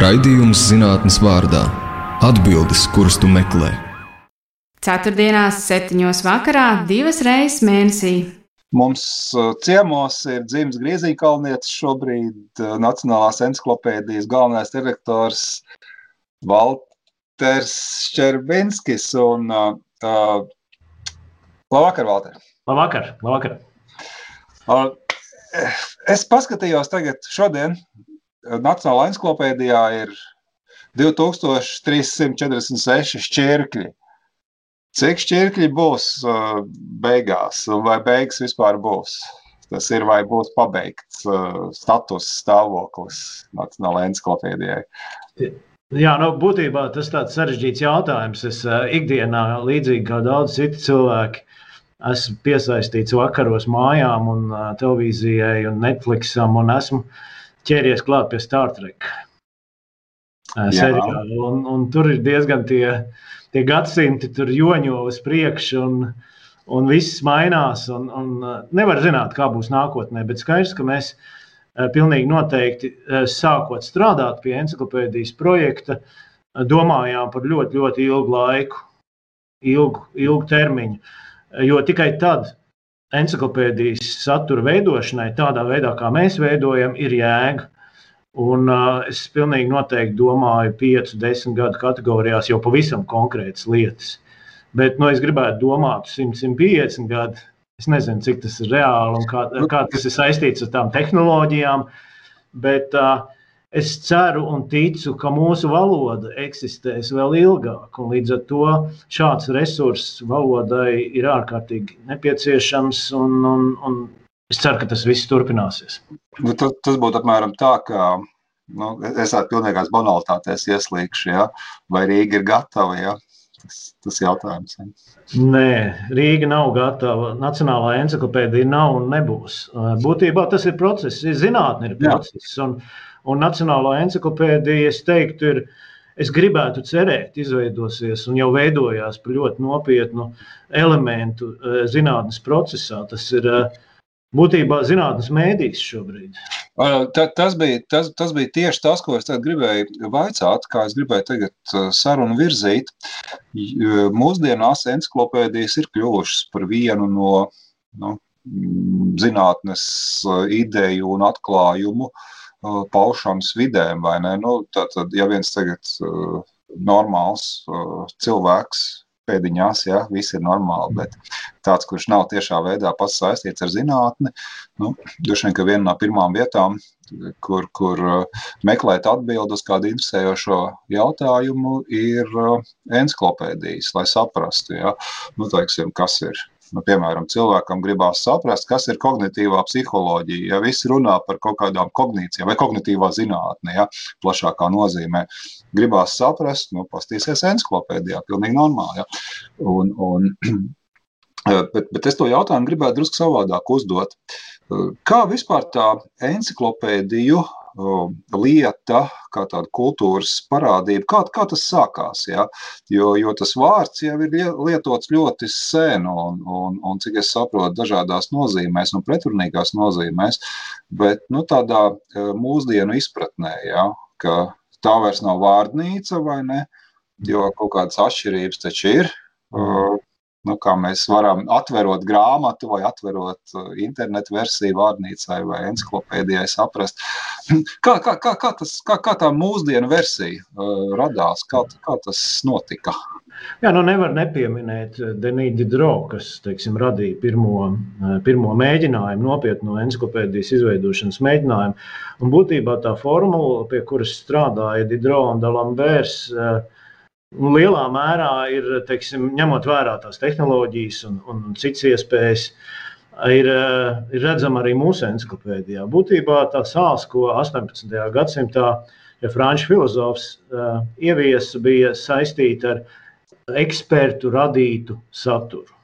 Raidījums zinātnes vārdā - atbildes, kuras tu meklē. Ceturtdienās, septiņos vakarā, divas reizes mēnesī. Mums uh, ciemos ir dzimis Griezīkalnietis, šobrīd uh, Nacionālās encyklopēdijas galvenais direktors Valters Šķerbinskis. Un, uh, uh, labvakar, Valter! Labvakar! labvakar. Uh, es paskatījos tagad šodien Nacionālajā encyklopēdijā ir 2346 šķirkļi. Cik šķirkļi būs uh, beigās, vai beigas vispār būs? Tas ir vai būs pabeigts uh, status stāvoklis Nacionālajai encyklopēdijai. Jā, nu, būtībā tas ir sarežģīts jautājums. Es uh, ikdienā, līdzīgi kā daudz citu cilvēku, esmu piesaistīts vakaros mājām, un uh, televīzijai, un Netflixam, un esmu uh, ķēries klāt pie Star Trek seriāla. Un, un tur ir diezgan tie, tie gadsimti, tur joņo uz priekšu. Un, un viss mainās. Un, un nevar zināt, kā būs nākotnē, bet skaidrs, ka mēs pilnīgi noteikti sākot strādāt pie encyklopēdijas projekta, domājām par ļoti, ļoti ilgu laiku, ilgu, ilgu termiņu. Jo tikai tad encyklopēdijas satura veidošanai, tādā veidā, kā mēs veidojam, ir jēga. Un, uh, es pilnīgi noteikti domāju, 5, 10 gadu kategorijās jau pavisam konkrētas lietas. Bet nu, es gribētu domāt, 100, 150 gadu. Es nezinu, cik tas ir reāli un kā, kā tas ir saistīts ar tām tehnoloģijām. Bet uh, es ceru un ticu, ka mūsu valoda eksistēs vēl ilgāk. Līdz ar to šāds resurss valodai ir ārkārtīgi nepieciešams. Un, un, un es ceru, ka tas viss turpināsies. Nu, tas, tas būtu apmēram tā, ka nu, es tādu pilnīgās banalitātēs ieslīgšu, ja? vai Rīga ir gatava. Ja? Tas, tas jautājums. Ja? Nē, Rīga nav gatava. Nacionālā encyklopēdija nav un nebūs. Būtībā tas ir process, zinātnē ir process. Jā. Un, Un Nacionālā encyklopēdija, es teiktu, ir. Es gribētu cerēt, izveidosies un jau veidojās par ļoti nopietnu elementu zinātnīs procesā. Tas ir būtībā zinātnīs mēdīs šobrīd. Ta, tas, bija, tas, tas bija tieši tas, ko es gribēju vaicāt, kā es gribēju tagad sarunu virzīt. Mūsdienās encyklopēdijas ir kļuvušas par vienu no nu, zinātnes ideju un atklājumu paušanas vidēm? Nu, tātad, ja viens tagad normāls cilvēks pēdiņās, ja viss ir normāli, bet tāds, kurš nav tiešā veidā pats saistīts ar zinātni, nu, droši vien, ka viena no pirmām vietām, kur, kur uh, meklēt atbildi uz kādu interesējošo jautājumu, ir uh, encyklopēdijas, lai saprastu, ja, nu, teiksim, kas ir Nu, piemēram, cilvēkam gribās saprast, kas ir kognitīvā psiholoģija. Ja visi runā par kaut kādām kognitīvām vai kognitīvā zinātnē, ja, plašākā nozīmē, gribās saprast, nu, pastīsies encyklopēdijā, pilnīgi normāli. Ja. Un, un, bet, bet es to jautājumu gribētu drusku savādāk uzdot. Kā vispār tā encyklopēdiju lieta, kā tāda kultūras parādība. Kā, kā tas sākās? Ja? Jo, jo tas vārds jau ir lietots ļoti sen, un, un, un cik es saprotu, dažādās nozīmēs un pretrunīgās nozīmēs, bet nu, tādā mūsdienu izpratnē, ja? ka tā vairs nav vārdnīca vai ne, jo kaut kādas atšķirības taču ir. Mm nu, kā mēs varam atverot grāmatu vai atverot uh, internetu versiju vārnīcai vai encyklopēdijai saprast. Kā, kā, kā, kā, tas, kā, kā tā mūsdienu versija uh, radās, kā, kā tas notika? Jā, nu nevar nepieminēt uh, Denīdu Drau, kas teiksim, radīja pirmo, uh, pirmo mēģinājumu, nopietnu encyklopēdijas izveidošanas mēģinājumu. Un būtībā tā formula, pie kuras strādāja Didro un Dalambērs, uh, nu, lielā mērā ir, teiksim, ņemot vērā tās tehnoloģijas un, un citas iespējas, ir, eh, ir redzama arī mūsu encyklopēdijā. Būtībā tā sāls, ko 18. gadsimtā ja franču filozofs uh, ieviesa, bija saistīta ar ekspertu radītu saturu.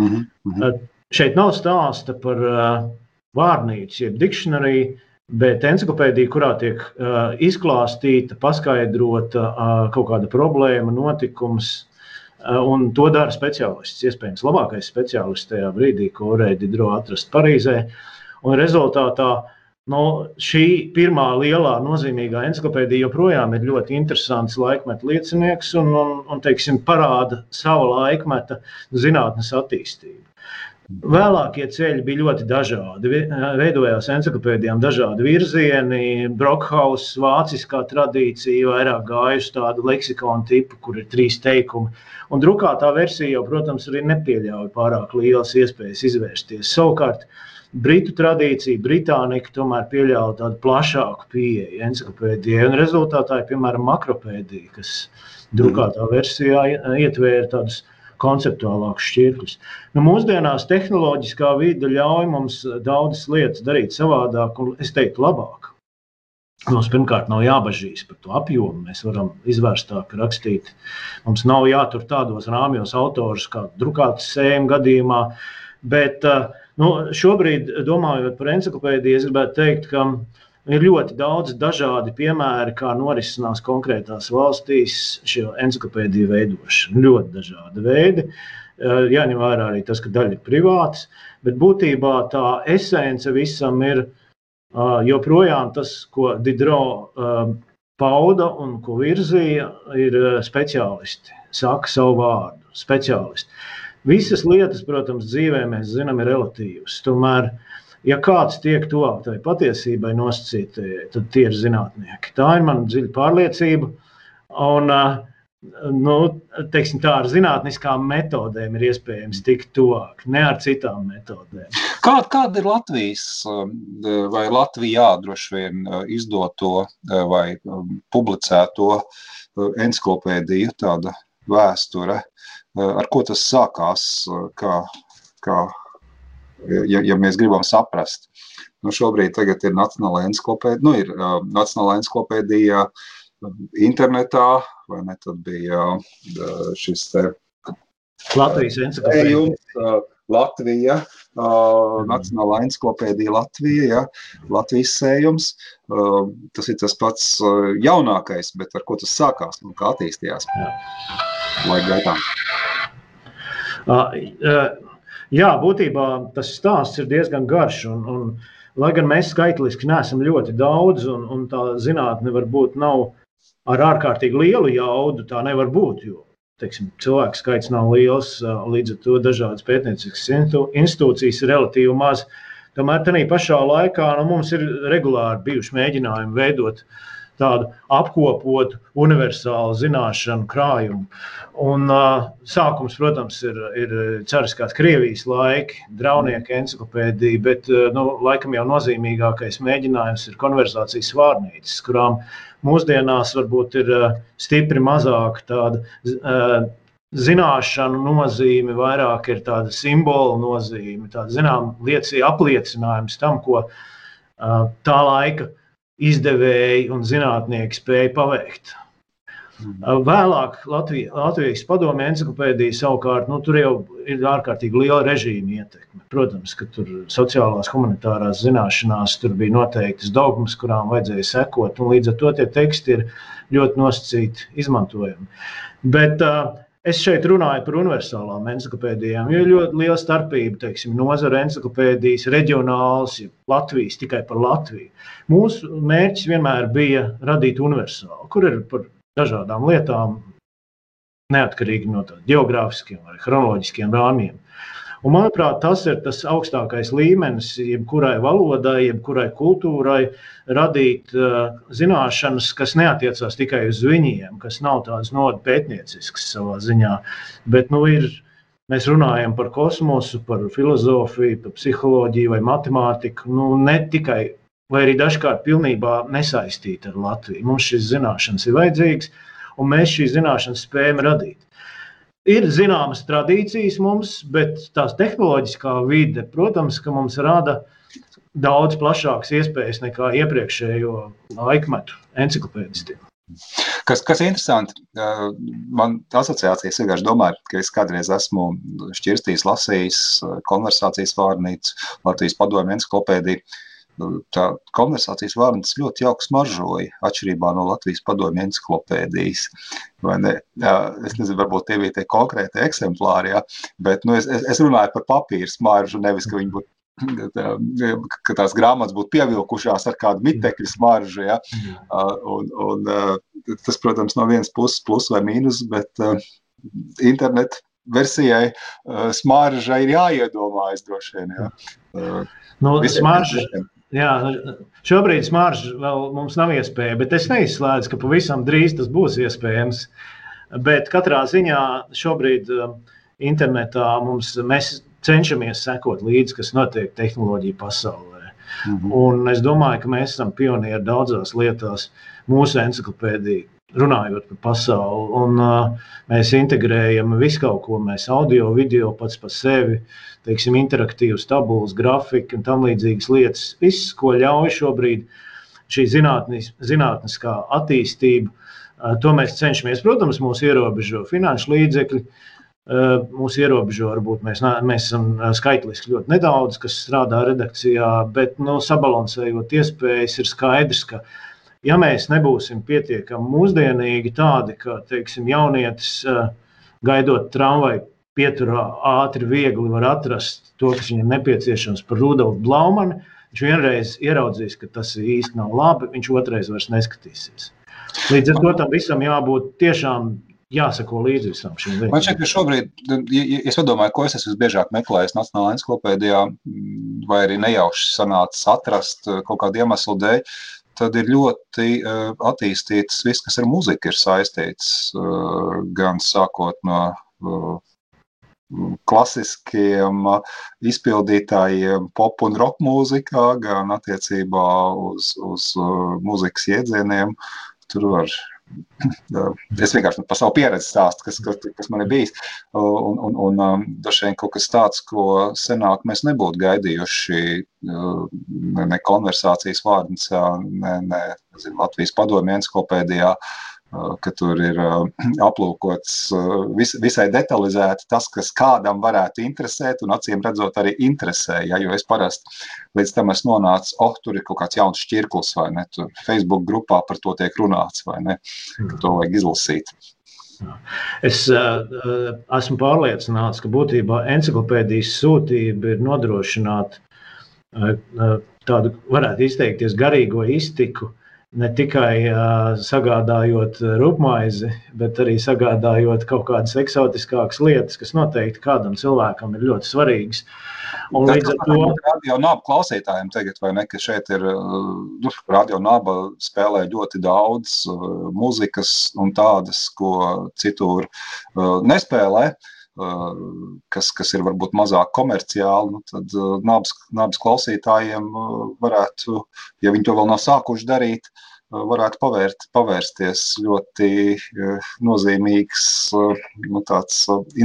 Mm -hmm. uh, šeit nav stāsta par uh, vārnīcu, jeb dikšanāriju, Bet encyklopēdija, kurā tiek uh, izklāstīta, paskaidrota uh, kaut kāda problēma, notikums, uh, un to dara speciālists. Iespējams, labākais speciālists tajā brīdī, ko Didro atrast Parīzē. Un rezultātā Nu, šī pirmā lielā nozīmīgā encyklopēdija joprojām ir ļoti interesants laikmeta liecinieks un, un, un teiksim, parāda savu laikmeta zinātnes attīstību. Vēlākie ceļi bija ļoti dažādi. Veidojās encyklopēdijām dažādi virzieni. Brokhaus, vāciskā tradīcija, vairāk gāja uz tādu leksikonu tipu, kur ir trīs teikumi. Un drukātā versija jau, protams, arī nepieļauj pārāk lielas iespējas izvērsties. Savukārt, Britu tradīcija, Britānika tomēr pieļāva tādu plašāku pieeju encyklopēdijai. Un rezultātā ir piemēram makropēdija, kas drukātā versijā ietvēra tādus konceptuālākus šķirkļus. Nu, mūsdienās tehnoloģiskā vide ļauj mums daudzas lietas darīt savādāk, un es teiktu, labāk. Mums pirmkārt nav jābažīs par to apjomu. Mēs varam izvērstāk rakstīt. Mums nav jātur tādos rāmjos autors kā drukātas sējuma gadījumā. Bet nu, šobrīd, domājot par encyklopēdiju, es gribētu teikt, ka Ir ļoti daudz dažādi piemēri, kā norisinās konkrētās valstīs šī encyklopēdija veidošana. Ļoti dažādi veidi. Eh, jāņem vērā arī tas, ka daļa ir privātas, bet būtībā tā esence visam ir eh, joprojām tas, ko Didro eh, pauda un ko virzīja, ir speciālisti. Saka savu vārdu, speciālisti. Visas lietas, protams, dzīvē mēs zinām, ir relatīvas. Tomēr uh, ja kāds tiek tuvāk tai patiesībai nosacītajai, tad tie ir zinātnieki. Tā ir mana dziļa pārliecība. Un, nu, teiksim, tā ar zinātniskām metodēm ir iespējams tikt tuvāk, ne ar citām metodēm. Kā, kāda ir Latvijas vai Latvijā droši vien izdoto vai publicēto encyklopēdiju tāda vēsture, ar ko tas sākās, kā, kā ja, ja mēs gribam saprast. Nu, šobrīd ir Nacionālā encyklopēdija, nu, ir uh, Nacionālā encyklopēdija internetā, vai ne? Tad bija uh, šis te Latvijas encyklopēdija. Latvija, uh, Nacionālā encyklopēdija Latvija, ja, Latvijas sējums. Uh, tas ir tas pats uh, jaunākais, bet ar ko tas sākās un kā attīstījās laika gaitā. Uh, uh, Jā, būtībā tas stāsts ir diezgan garš. Un, un, lai gan mēs skaitliski neesam ļoti daudz, un, un tā zinātne varbūt nav ar ārkārtīgi lielu jaudu, tā nevar būt. Jo, teiksim, cilvēku skaits nav liels, līdz ar to dažādas pētnieciskas institūcijas ir relatīvi maz. Tomēr tajā pašā laikā nu, mums ir regulāri bijuši mēģinājumi veidot uh, tādu apkopotu, universālu zināšanu krājumu. Un, uh, sākums, protams, ir, ir cariskās Krievijas laiki, draudnieka encyklopēdija, bet uh, nu, laikam jau nozīmīgākais mēģinājums ir konversācijas vārnīcas, kurām mūsdienās varbūt ir uh, stipri mazāk tāda. Uh, Zināšanu nozīme vairāk ir tāda simbolu nozīme, tāda zināmā liecība, apliecinājums tam, ko uh, tā laika uh, izdevēji un zinātnieki spēja paveikt. Mhm. Vēlāk Latvija, Latvijas padomju encyklopēdija savukārt nu, tur jau ir ārkārtīgi liela režīma ietekme. Protams, ka tur sociālās, humanitārās zināšanās tur bija noteiktas dogmas, kurām vajadzēja sekot, un līdz ar to tie teksti ir ļoti nosacīti izmantojami. Bet uh, Es šeit runāju par universālām encyklopēdijām, jo ir ļoti liela starpība, teiksim, nozara encyklopēdijas, reģionāls, ja Latvijas tikai par Latviju. Mūsu mērķis vienmēr bija radīt universālu, kur ir par dažādām lietām, neatkarīgi no tādiem geogrāfiskiem vai chronoloģiskiem rāmjiem. Un, manuprāt, tas ir tas augstākais līmenis, jebkurai valodai, jebkurai kultūrai, radīt uh, zināšanas, kas neatiecās tikai uz viņiem, kas nav tādas noda pētnieciskas savā ziņā, bet nu, ir. Mēs runājam par kosmosu, par filozofiju, par psiholoģiju vai matemātiku. Nu, ne tikai, vai arī dažkārt pilnībā nesaistīti ar Latviju. Mums šīs zināšanas ir vajadzīgas, un mēs šīs zināšanas spējam radīt. Ir zināmas tradīcijas mums, bet tās tehnoloģiskā vide, protams, ka mums rada daudz plašākas iespējas nekā iepriekšējo laikmetu enciklopēdistiem. Kas, kas ir interesanti, man asociācijas vienkārši domāju, ka es kādreiz esmu šķirstījis, lasījis konversācijas vārnīcu, Latvijas padomju enciklopēdiju tā konversācijas vārds ļoti jauks maržoja, atšķirībā no Latvijas padomju enciklopēdijas. Es nezinu, varbūt tie bija tie konkrēti eksemplāri, ja? bet nu, es, es runāju par papīru smaržu, nevis, ka viņi būtu ka tās grāmatas būtu pievilkušās ar kādu mitekļu smaržu. Ja? Un, un, tas, protams, no vienas puses plus vai mīnus, bet internetu versijai smarža ir jāiedomājas droši vien. Ja? Nu, smarža, jā, šobrīd smarža vēl mums nav iespēja, bet es neizslēdzu, ka pavisam drīz tas būs iespējams. Bet katrā ziņā šobrīd internetā mums, mēs cenšamies sekot līdzi, kas notiek tehnoloģiju pasaulē. -hmm. Un es domāju, ka mēs esam pionieri daudzās lietās, mūsu encyklopēdija, runājot par pasauli. Un, uh, mēs integrējam visu kaut ko, mēs audio, video pats par sevi, teiksim, interaktīvas tabulas, grafika un tam līdzīgas lietas. Viss, ko ļauj šobrīd šī zinātnis, zinātniskā attīstība, uh, to mēs cenšamies. Protams, mūs ierobežo finanšu līdzekļi. Uh, Mūsu ierobežo, varbūt mēs, mēs esam skaitliski ļoti nedaudz, kas strādā redakcijā, bet nu, sabalansējot iespējas, ir skaidrs, ka, ja mēs nebūsim pietiekami mūsdienīgi, tādi, ka teiksim, jaunietis gaidot tramvaju pieturā ātri, viegli var atrast to, kas viņam nepieciešams par Rudolfu Blaumanu, viņš vienreiz ieraudzīs, ka tas īsti nav labi, viņš otrais vairs neskatīsies. Līdz ar to tam visam jābūt tiešām jāsako līdzi visam šim lietām. Man šķiet, ka šobrīd, ja es padomāju, ko es esmu visbiežāk meklējis Nacionālajā encyklopēdijā, vai arī nejauši sanācis atrast eh, kaut kādu iemeslu dēļ, tad ir ļoti uh, attīstīts viss, kas ar muziku ir saistīts. Uh, gan sākot no uh, klasiskiem izpildītājiem, pop un roka mūzikā, gan attiecībā uz, uz mūzikas iedzieniem. Tur var Es vienkārši par savu pieredzi stāstu, kas, kas, kas man ir bijis. Un, un, un um, vien kaut kas tāds, ko senāk mēs nebūtu gaidījuši uh, ne, konversācijas vārdā, ne, ne zinu, Latvijas padomju encyklopēdijā. Uh, ka tur ir aplūkots vis, visai detalizēti tas, kas kādam varētu interesēt, un acīm redzot, arī interesē. Ja, jo es parasti līdz tam esmu nonācis, oh, tur ir kaut kāds jauns šķirklis, vai ne? Tur Facebook grupā par to tiek runāts, vai ne? Ka to vajag izlasīt. Es uh, esmu pārliecināts, ka būtībā encyklopēdijas sūtība ir nodrošināt uh, tādu, varētu izteikties, garīgo iztiku uh, ne tikai uh, sagādājot rupmaizi, bet arī sagādājot kaut kādas eksotiskākas lietas, kas noteikti kādam cilvēkam ir ļoti svarīgas. Un līdz ar to radio nāba klausītājiem tagad, vai ne, ka šeit ir, nu, radio nāba spēlē ļoti daudz uh, muzikas un tādas, ko citur uh, nespēlē. Uh, kas, kas ir varbūt mazāk komerciāli, nu, tad uh, nābas, nābas klausītājiem uh, varētu, ja viņi to vēl nav sākuši darīt, varētu pavērt, pavērsties ļoti nozīmīgs nu,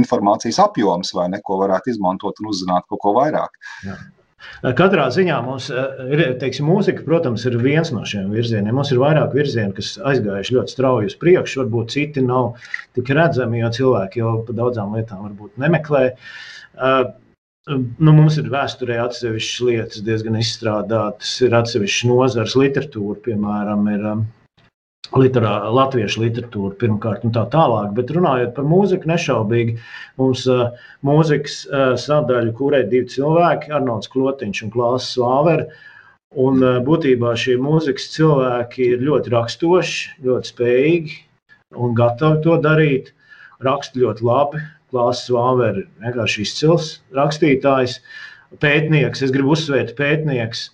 informācijas apjoms, vai ne, ko varētu izmantot un uzzināt kaut ko vairāk. Jā. Katrā ziņā mums ir, teiksim, mūzika, protams, ir viens no šiem virzieniem. Mums ir vairāk virzienu, kas aizgājuši ļoti strauji uz priekšu. Varbūt citi nav tik redzami, jo cilvēki jau par daudzām lietām varbūt nemeklē. Nu, mums ir vēsturē atsevišķas lietas, diezgan izstrādātas, ir atsevišķas nozares, literatūra, piemēram, ir literā, latviešu literatūra pirmkārt un tā tālāk. Bet runājot par mūziku, nešaubīgi mums uh, mūzikas uh, sadaļu kurē divi cilvēki, Arnolds Klotiņš un Klāsts Svāver. Un uh, būtībā šie mūzikas cilvēki ir ļoti raksturoši, ļoti spējīgi un gatavi to darīt. Raksta ļoti labi, Klāsts Vāver ir vienkārši izcils rakstītājs, pētnieks. Es gribu uzsvērt, pētnieks.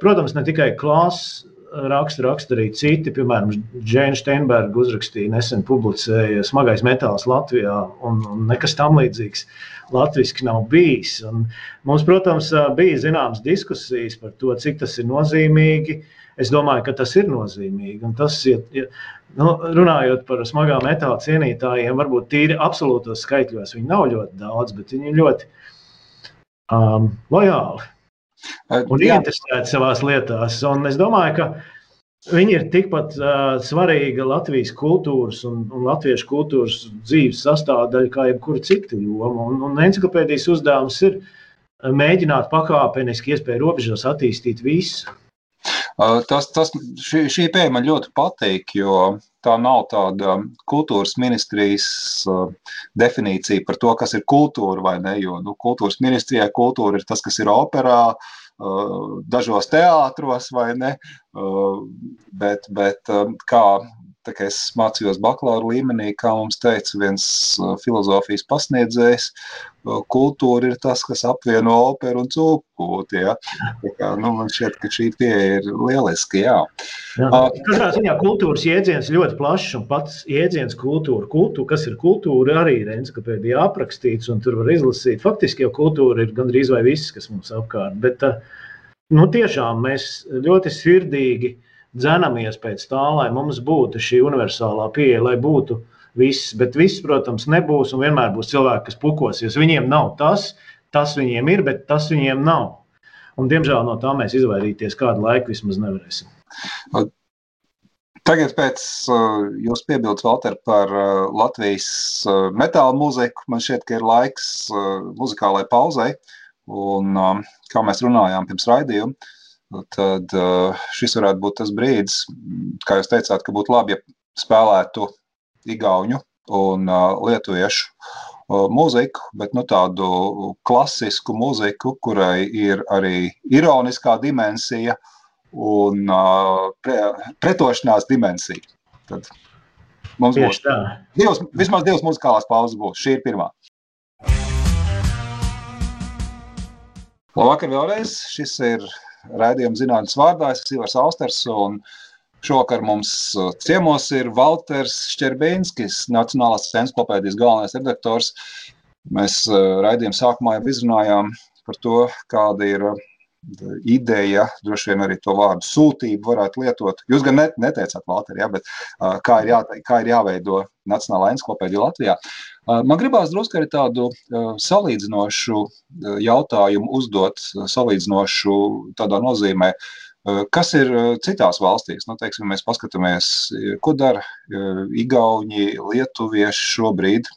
Protams, ne tikai Klāsts raksta, raksta arī citi. Piemēram, Džēna Steinberga uzrakstīja nesen publicēja Smagais metāls Latvijā, un, un nekas tam līdzīgs latviešu nav bijis. Un mums, protams, bija zināmas diskusijas par to, cik tas ir nozīmīgi. Es domāju, ka tas ir nozīmīgi. Un tas, ja, ja, Nu, runājot par smagā metāla cienītājiem, varbūt tīri absolūtos skaitļos viņi nav ļoti daudz, bet viņi ir ļoti um, lojāli un ieinteresēti savā lietās. Un es domāju, ka viņi ir tikpat uh, svarīga Latvijas kultūras un, un latviešu kultūras dzīves sastāvdaļa kā jebkura cita joma. Un, un encyklopēdijas uzdevums ir mēģināt pakāpeniski, iespēju robežos attīstīt visu. Tas, tas, šī, šī pieeja man ļoti patīk, jo tā nav tāda kultūras ministrijas definīcija par to, kas ir kultūra vai ne. Jo nu, kultūras ministrijai kultūra ir tas, kas ir operā, dažos teātros vai ne. Bet, bet kā Tā kā es mācījos bakalaura līmenī, kā mums teica viens filozofijas pasniedzējs, kultūra ir tas, kas apvieno operu un cūkūti. Ja? Kā, nu, man šķiet, ka šī pieeja ir lieliski. Jā. Jā. Katrā ziņā kultūras jēdziens ļoti plašs un pats jēdziens kultūra. kultūra kas ir kultūra, arī ir encyklopēdijā aprakstīts, un tur var izlasīt. Faktiski jau kultūra ir gandrīz vai viss, kas mums apkārt. Bet nu, tiešām mēs ļoti sirdīgi dzenamies pēc tā, lai mums būtu šī universālā pieeja, lai būtu viss. Bet viss, protams, nebūs un vienmēr būs cilvēki, kas pukosies. Viņiem nav tas, tas viņiem ir, bet tas viņiem nav. Un, diemžēl no tā mēs izvairīties kādu laiku vismaz nevarēsim. Tagad, pēc uh, jūsu piebildes, Valter, par uh, Latvijas uh, metāla mūziku, man šķiet, ka ir laiks muzikālai pauzei. Un, um, kā mēs runājām pirms raidījuma, tad šis varētu būt tas brīdis, kā jūs teicāt, ka būtu labi, ja spēlētu igauņu un lietuviešu mūziku, bet nu, tādu klasisku mūziku, kurai ir arī ironiskā dimensija un pre, pretošanās dimensija. Tad mums Tieši būs tā. Divas, vismaz divas muzikālās pauzes būs. Šī ir pirmā. Labvakar vēlreiz. Šis ir raidījuma zinātnes vārdā. Es esmu Ivars Austers, šovakar mums uh, ciemos ir Valters Šķerbīnskis, Nacionālās encyklopēdijas galvenais redaktors. Mēs uh, raidījuma sākumā jau izrunājām par to, kāda ir ideja, droši vien arī to vārdu sūtību varētu lietot. Jūs gan net, neteicāt, Valter, ja, bet uh, kā, ir jā, kā ir jāveido Nacionālā encyklopēdija Latvijā. Uh, man gribās drusku arī tādu uh, salīdzinošu jautājumu uzdot, salīdzinošu tādā nozīmē, uh, kas ir eh, citās valstīs? Nu, teiksim, mēs paskatāmies, eh, ko dara Igauni, Lietuvieši šobrīd,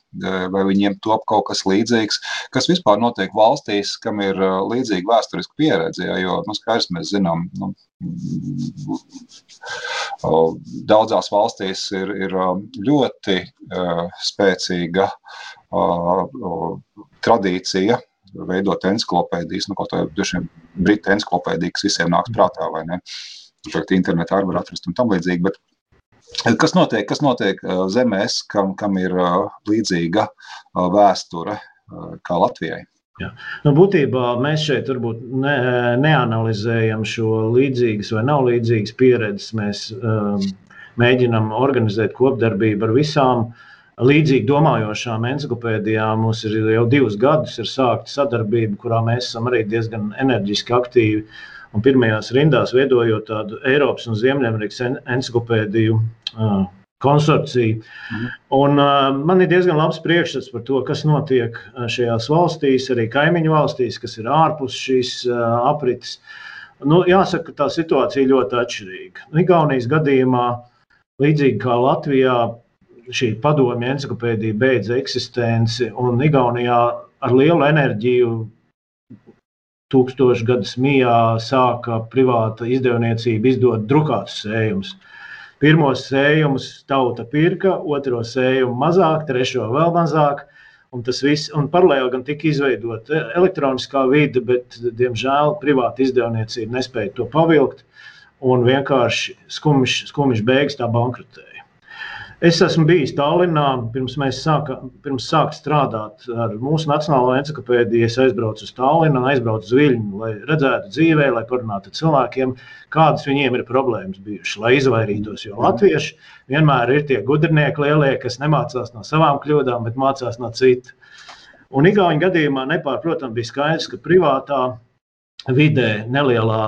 vai viņiem top kaut kas līdzīgs, kas vispār notiek valstīs, kam ir līdzīga vēsturiska pieredze. Jo, nu, skaidrs, mēs zinām, nu, daudzās valstīs ir, ir ļoti spēcīga tradīcija veidot encyklopēdijas, nu, kaut kā vien britu encyklopēdija, kas visiem nāks prātā, vai ne? Šeit internetā arī var atrast un tam līdzīgi. Bet kas notiek, kas notiek zemēs, kam, kam ir līdzīga vēsture kā Latvijai? Jā. Nu, būtībā mēs šeit varbūt ne, neanalizējam šo līdzīgas vai nav līdzīgas pieredzes. Mēs um, mēģinām organizēt kopdarbību ar visām uh, līdzīgi domājošām encyklopēdijām. Mums ir jau divus gadus ir sākta sadarbība, kurā mēs esam arī diezgan enerģiski aktīvi un pirmajās rindās veidojot tādu Eiropas un Ziemeļamerikas encyklopēdiju. Uh, konsorciju. Mhm. Un, uh, man ir diezgan labs priekšstats par to, kas notiek šajās valstīs, arī kaimiņu valstīs, kas ir ārpus šīs uh, aprites. Nu, jāsaka, ka tā situācija ļoti atšķirīga. Igaunijas gadījumā, līdzīgi kā Latvijā, šī padomju encyklopēdija beidza eksistenci, un Igaunijā ar lielu enerģiju tūkstošu gadus mijā sāka privāta izdevniecība izdot drukātus sējumus. Pirmos sējumus tauta pirka, otro sējumu mazāk, trešo vēl mazāk. Un tas viss, un paralēli gan tika izveidota elektroniskā vide, bet, diemžēl, privāta izdevniecība nespēja to pavilkt. Un vienkārši skumjš beigas tā bankrotēja. Es esmu bijis Tallinā, pirms mēs sākām sāk strādāt ar mūsu nacionālo encyklopēdiju. Es aizbraucu uz Tallinu, aizbraucu uz Viļņu, lai redzētu dzīvē, lai parunātu ar cilvēkiem, kādas viņiem ir problēmas bijušas, lai izvairītos. Jo latvieši vienmēr ir tie gudrinieki lielie, kas nemācās no savām kļūdām, bet mācās no citu. Un Igaunijas gadījumā nepārprotami bija skaidrs, ka privātā vidē, nelielā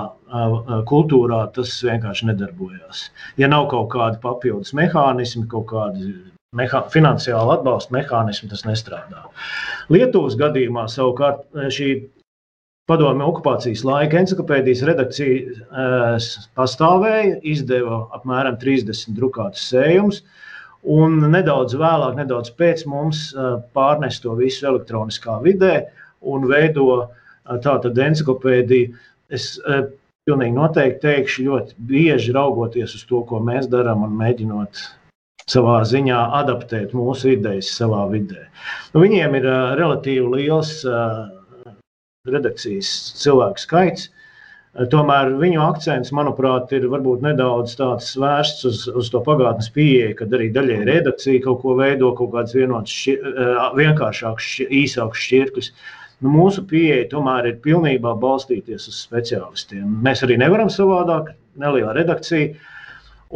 kultūrā tas vienkārši nedarbojās. Ja nav kaut kāda papildus mehānismi, kaut kāda meha, finansiāla atbalsta mehānismi, tas nestrādā. Lietuvas gadījumā savukārt šī padomju okupācijas laika encyklopēdijas redakcija pastāvēja, izdeva apmēram 30 drukātus sējumus. Un nedaudz vēlāk, nedaudz pēc mums pārnest to visu elektroniskā vidē un veido tādu encyklopēdiju. Es pilnīgi noteikti teikšu, ļoti bieži raugoties uz to, ko mēs darām un mēģinot savā ziņā adaptēt mūsu idejas savā vidē. Nu, viņiem ir uh, relatīvi liels uh, redakcijas cilvēku skaits. Tomēr viņu akcents, manuprāt, ir varbūt nedaudz tāds vērsts uz, uz to pagātnes pieeju, kad arī daļai redakcija kaut ko veido, kaut kāds vienots, šķir, vienkāršāks, īsāks šķirklis. Nu, mūsu pieeja tomēr ir pilnībā balstīties uz speciālistiem. Mēs arī nevaram savādāk, neliela redakcija.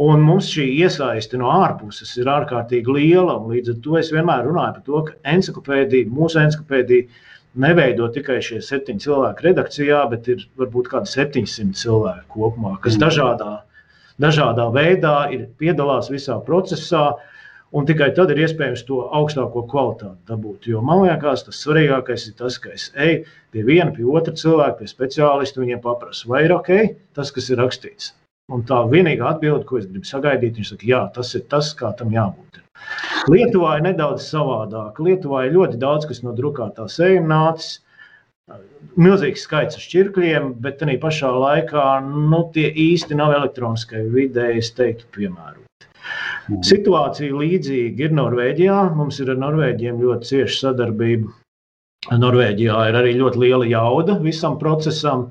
Un mums šī iesaiste no ārpuses ir ārkārtīgi liela. Līdz ar to es vienmēr runāju par to, ka encyklopēdija, mūsu encyklopēdija, neveido tikai šie septiņi cilvēki redakcijā, bet ir varbūt kādi 700 cilvēki kopumā, kas mm. dažādā, dažādā veidā ir, piedalās visā procesā. Un tikai tad ir iespējams to augstāko kvalitāti dabūt. Jo man liekas, tas svarīgākais ir tas, ka es eju pie viena, pie otra cilvēka, pie speciālista, viņiem paprasu, vai ir ok, tas, kas ir rakstīts. Un tā vienīgā atbilde, ko es gribu sagaidīt, ir, ka jā, tas ir tas, kā tam jābūt. Lietuvā ir nedaudz savādāk. Lietuvā ir ļoti daudz, kas no drukātā sējuma nācis. Milzīgs skaits ar šķirkļiem, bet arī pašā laikā nu, tie īsti nav elektroniskai vidē, es teiktu, piemēroti. Mm. Situācija līdzīga ir Norvēģijā. Mums ir ar Norvēģiem ļoti cieša sadarbība. Norvēģijā ir arī ļoti liela jauda visam procesam,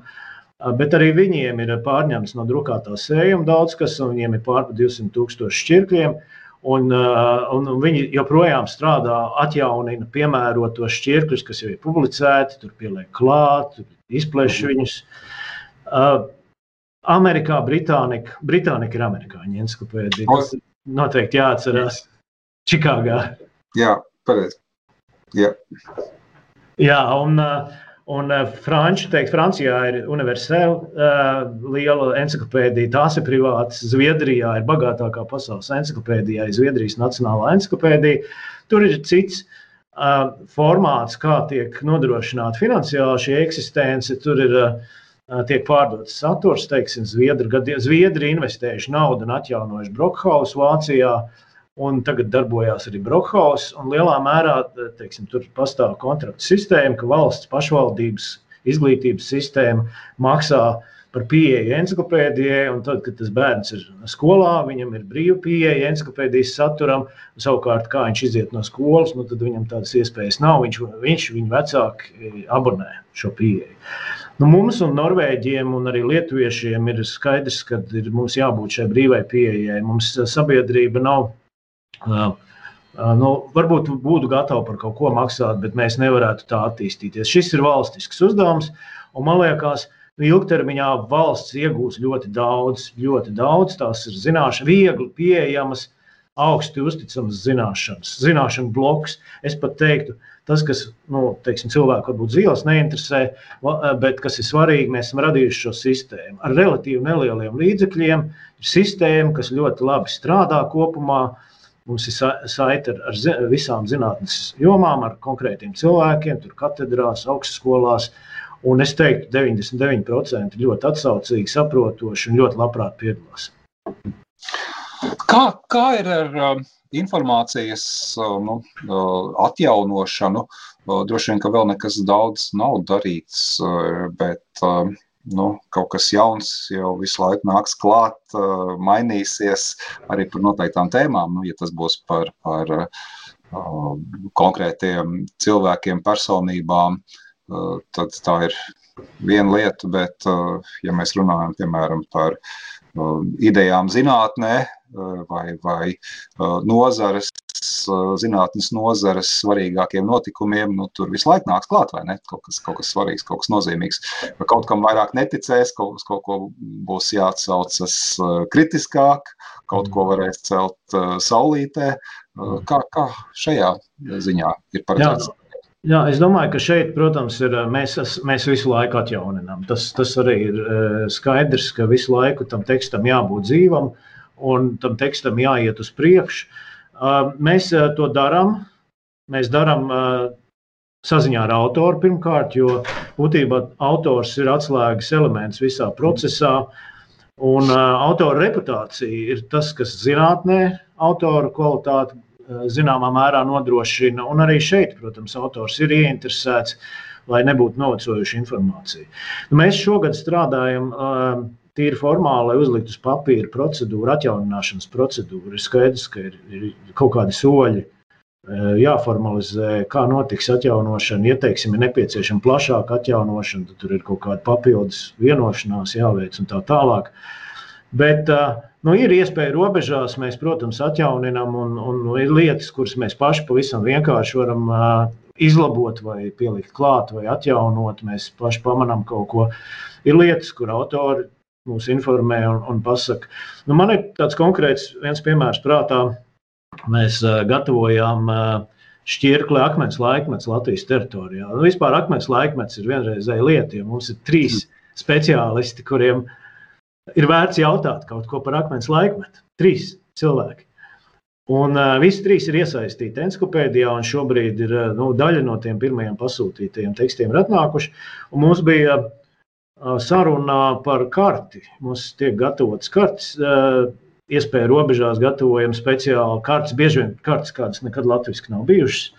bet arī viņiem ir pārņemts no drukātā sējuma daudz kas, un viņiem ir pārpa 200 tūkstoši šķirkļiem. Un, uh, un, viņi joprojām strādā, atjaunina piemērotos šķirkļus, kas jau ir publicēti, tur pieliek klāt, izplēš mhm. viņus. Uh, Amerikā Britānika, Britānika ir amerikāņu encyklopēdija. Tas noteikti jāatcerās Čikāgā. Jā, pareizi. Jā. Jā, un Un uh, franči, teikt, Francijā ir universāla uh, liela encyklopēdija, tās ir privātas. Zviedrijā ir bagātākā pasaules encyklopēdija, Zviedrijas Nacionālā encyklopēdija. Tur ir cits uh, formāts, kā tiek nodrošināta finansiāli šī eksistence. Tur ir uh, tiek pārdots saturs, teiksim, Zviedri, Zviedri investējuši naudu un atjaunojuši Brokhausu Vācijā. Uh, Un tagad darbojās arī Brokhaus. Lielā mērā teiksim, tur pastāv kontrakta sistēma, ka valsts pašvaldības izglītības sistēma maksā par pieeju encyklopēdijai. Tad, kad tas bērns ir skolā, viņam ir brīva pieeja encyklopēdijas saturam. Savukārt, kā viņš iziet no skolas, nu, tad viņam tādas iespējas nav. Viņš, viņš viņa vecāki abonē šo pieeju. Nu, mums un Norvēģiem un arī Lietuviešiem ir skaidrs, ka ir, mums jābūt šai brīvai pieejai. Mums sabiedrība nav Nu, varbūt būtu gatavi par kaut ko maksāt, bet mēs nevarētu tā attīstīties. Šis ir valstisks uzdevums, un man liekas, nu, ilgtermiņā valsts iegūs ļoti daudz, ļoti daudz. Tās ir zināšanas, viegli pieejamas, augsti uzticamas zināšanas, zināšanu bloks. Es pat teiktu, tas, kas nu, teiksim, cilvēku varbūt dzīves neinteresē, bet kas ir svarīgi, mēs esam radījuši šo sistēmu ar relatīvi nelieliem līdzekļiem. Ir sistēma, kas ļoti labi strādā kopumā. Mums ir saite ar, ar visām zinātnes jomām, ar konkrētiem cilvēkiem, tur katedrās, augstskolās. Un es teiktu, 99% ļoti atsaucīgi, saprotoši un ļoti labprāt piedalās. Kā, kā ir ar uh, informācijas uh, nu, uh, atjaunošanu? Uh, droši vien, ka vēl nekas daudz nav darīts, uh, bet uh, nu, kaut kas jauns jau visu laiku nāks klāt, uh, mainīsies arī par noteiktām tēmām. Nu, ja tas būs par, par uh, konkrētiem cilvēkiem, personībām, uh, tad tā ir viena lieta, bet uh, ja mēs runājam piemēram par idejām zinātnē uh, vai, vai uh, nozares zinātnes nozares svarīgākiem notikumiem, nu, tur visu laiku nāks klāt, vai ne? Kaut kas, kaut kas svarīgs, kaut kas nozīmīgs. Kaut kam vairāk neticēs, kaut, kaut ko būs jāatsaucas kritiskāk, kaut ko varēs celt saulītē. Kā, kā šajā ziņā ir paredzēts? Jā. Jā, es domāju, ka šeit, protams, ir, mēs, mēs visu laiku atjauninām. Tas, tas arī ir skaidrs, ka visu laiku tam tekstam jābūt dzīvam un tam tekstam jāiet uz priekšu. Mēs to darām. Mēs darām saziņā ar autoru pirmkārt, jo būtībā autors ir atslēgas elements visā procesā. Un autora reputācija ir tas, kas zinātnē autora kvalitāti zināmā mērā nodrošina. Un arī šeit, protams, autors ir ieinteresēts, lai nebūtu novecojuša informācija. Nu, mēs šogad strādājam uh, tīri formāli, lai uzliktu uz papīra procedūru, atjaunināšanas procedūru. Ir skaidrs, ka ir, ir kaut kādi soļi jāformalizē, kā notiks atjaunošana. Ieteiksim, ir nepieciešama plašāka atjaunošana, tad tur ir kaut kāda papildus vienošanās jāveic un tā tālāk. Bet nu, ir iespēja robežās, mēs, protams, atjauninām, un, un nu, ir lietas, kuras mēs paši pavisam vienkārši varam izlabot, vai pielikt klāt, vai atjaunot. Mēs paši pamanām kaut ko. Ir lietas, kur autori mūs informē un, un pasaka. Nu, man ir tāds konkrēts viens piemērs prātā. Mēs gatavojām šķirkli akmens laikmets Latvijas teritorijā. Nu, vispār akmens laikmets ir vienreizēja lieta, jo mums ir trīs speciālisti, kuriem ir vērts jautāt kaut ko par akmens laikmetu. Trīs cilvēki. Un uh, visi trīs ir iesaistīti encyklopēdijā, un šobrīd ir uh, nu, daļa no tiem pirmajiem pasūtītajiem tekstiem atnākuši. Un mums bija uh, saruna par karti. Mums tiek gatavotas kartes. Uh, Iespēja robežās gatavojam speciāli kartes, bieži vien kartes, kādas nekad latviešu nav bijušas.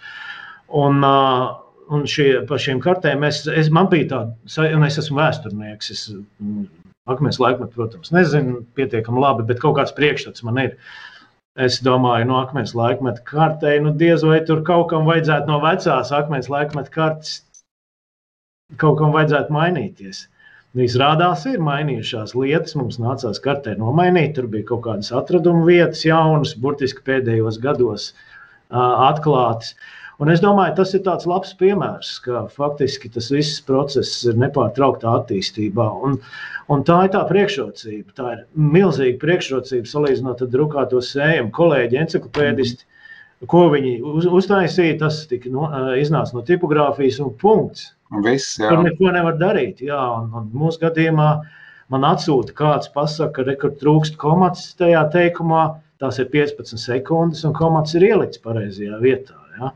Un, uh, un šie, par šīm kartēm es, es, man bija tāda, un es esmu vēsturnieks. Es, mm, Akmens laikmetu, protams, nezinu pietiekami labi, bet kaut kāds priekšstats man ir. Uh, Es domāju, no akmens laikmeta kartē, nu diez vai tur kaut kam vajadzētu no vecās akmens laikmeta kartes kaut kam vajadzētu mainīties. Izrādās, ir mainījušās lietas. Mums nācās kartē nomainīt. Tur bija kaut kādas atradumu vietas, jaunas, burtiski pēdējos gados uh, atklātas. Un es domāju, tas ir tāds labs piemērs, ka faktiski tas viss process ir nepārtrauktā attīstībā. Un, Un tā ir tā priekšrocība. Tā ir milzīga priekšrocība salīdzinot ar drukāto sējumu. Kolēģi, encyklopēdisti, ko viņi uz, uztaisīja, tas tika no, iznāca no tipogrāfijas un punkts. Viss, jā. Tur neko nevar darīt. Jā, un, un mūsu gadījumā man atsūta kāds pasaka, ka tur trūkst komats tajā teikumā. Tās ir 15 sekundes, un komats ir ielikts pareizajā vietā. Ja?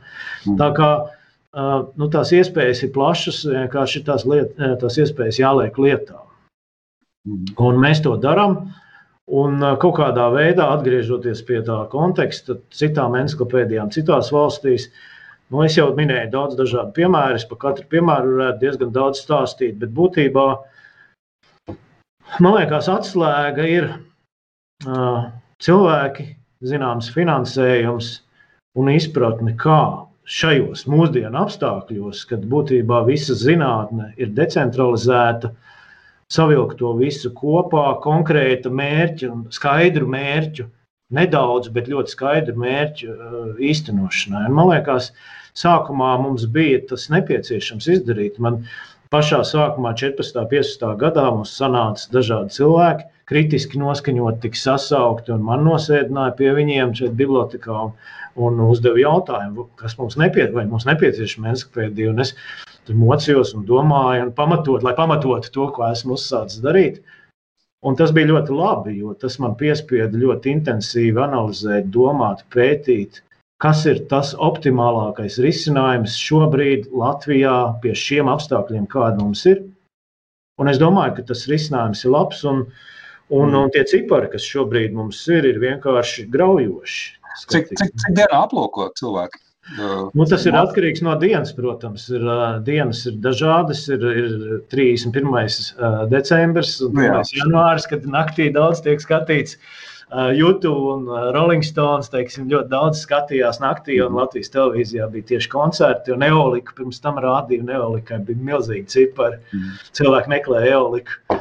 Mm. Tā kā nu, tās iespējas ir plašas, vienkārši tās, liet, tās iespējas jāliek lietā. Un mēs to darām. Un kaut kādā veidā, atgriežoties pie tā konteksta, citām encyklopēdijām, citās valstīs, nu, es jau minēju daudz dažādu piemēru. Par katru piemēru varētu diezgan daudz stāstīt, bet būtībā man liekas, atslēga ir uh, cilvēki, zināms, finansējums un izpratne, kā šajos mūsdienu apstākļos, kad būtībā visa zinātne ir decentralizēta, savilkt to visu kopā, konkrēta mērķa un skaidru mērķu, nedaudz, bet ļoti skaidru mērķu uh, īstenošanai. Un man liekas, sākumā mums bija tas nepieciešams izdarīt. Man pašā sākumā, 14. un 15. gadā, mums sanāca dažādi cilvēki, kritiski noskaņot, tika sasaukti un man nosēdināja pie viņiem šeit bibliotekā un, un uzdeva jautājumu, kas mums, nepie, mums nepieciešama encyklopēdija. Un es tur mocījos un domāju, un pamatot, lai pamatotu to, ko esmu uzsācis darīt. Un tas bija ļoti labi, jo tas man piespieda ļoti intensīvi analizēt, domāt, pētīt, kas ir tas optimālākais risinājums šobrīd Latvijā pie šiem apstākļiem, kādi mums ir. Un es domāju, ka tas risinājums ir labs, un, un, un tie cipari, kas šobrīd mums ir, ir vienkārši graujoši. Cik, cik, cik dienā aplūko cilvēki? Nu, tas ir atkarīgs no dienas, protams. Ir, dienas ir dažādas. Ir, ir 31. decembris un 1. janvāris, kad naktī daudz tiek skatīts. YouTube un Rolling Stones teiksim, ļoti daudz skatījās naktī, un Latvijas televīzijā bija tieši koncerti. Un Eolika pirms tam rādīja, un Eolikai bija milzīgi cipari. Mm. Cilvēki meklēja Eoliku.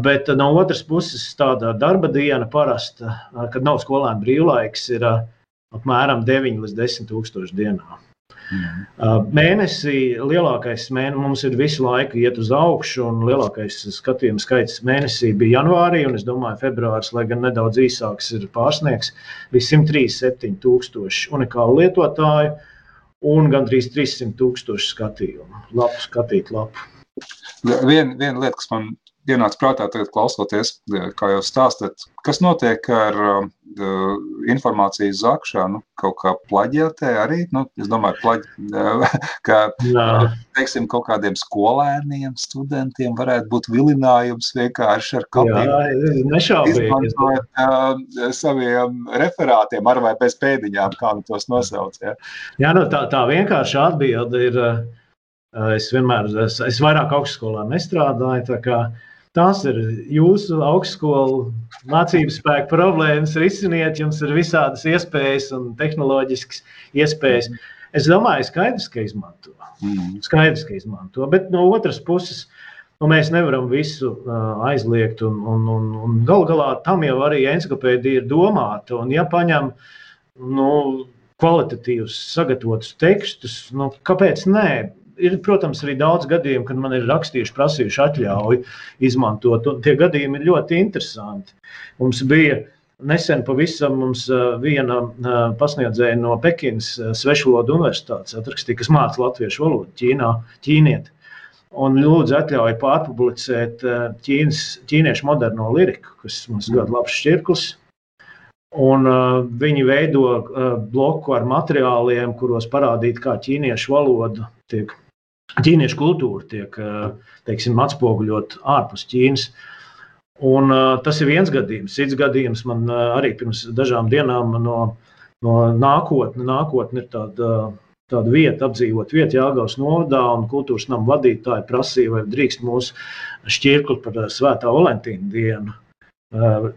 Bet no otras puses, tāda darba diena parasta, kad nav skolēna brīvlaiks, ir apmēram 9 līdz 10 tūkstoši dienā. Mm. Mēnesī lielākais mēnesis mums ir visu laiku iet uz augšu, un lielākais skatījuma skaits mēnesī bija janvārī, un es domāju, februāris, lai gan nedaudz īsāks, ir pārsniegs. Bija 137 tūkstoši unikālu lietotāju un gandrīz 300 tūkstoši skatījumu. Labu skatīt, labu. Viena vien lieta, kas man ienāca prātā, tagad klausoties, kā jau stāstāt, kas notiek ar uh, informācijas zakšanu, kaut kā plaģiatē arī, nu, es domāju, plaģi, uh, ka, Jā. teiksim, kaut kādiem skolēniem, studentiem varētu būt vilinājums vienkārši ar kapiem izmantojot uh, saviem referātiem ar vai bez pēdiņām, kā nu tos nosauc. Ja. Jā, nu, tā, tā vienkārši atbilde ir, uh, es vienmēr, es, es vairāk augstskolā nestrādāju, tā kā uh, tās ir jūsu augstskolu mācību spēku problēmas. Risiniet, jums ir visādas iespējas un tehnoloģiskas iespējas. Es domāju, skaidrs, ka izmanto. Mm. Skaidrs, ka izmanto. Bet no otras puses, nu, mēs nevaram visu uh, aizliegt. Un, un, un, un gal galā tam jau arī encyklopēdija ir domāta. Un, ja paņem nu, kvalitatīvus, sagatavotus tekstus, nu, kāpēc nē? Ir, protams, arī daudz gadījumu, kad man ir rakstījuši, prasījuši atļauju izmantot. Tie gadījumi ir ļoti interesanti. Mums bija nesen pavisam mums viena pasniedzēja no Pekinas Svešvalodu universitātes atrakstīja, kas māca latviešu valodu Ķīnā, ķīnieti. Un lūdzu atļauju pārpublicēt ķīnas, ķīniešu moderno liriku, kas mums ļoti labs šķirklis. Un, uh, viņi veido uh, bloku ar materiāliem, kuros parādīt, kā ķīniešu valoda tiek ķīniešu kultūra tiek teiksim, atspoguļot ārpus Ķīnas. Un, tas ir viens gadījums. Cits gadījums man arī pirms dažām dienām no, no nākotnes. Nākotne ir tāda, tāda vieta, apdzīvot vietu Jāgaus novadā, un kultūras nama vadītāji prasīja, vai drīkst mūsu šķirkli par Svētā Valentīna dienu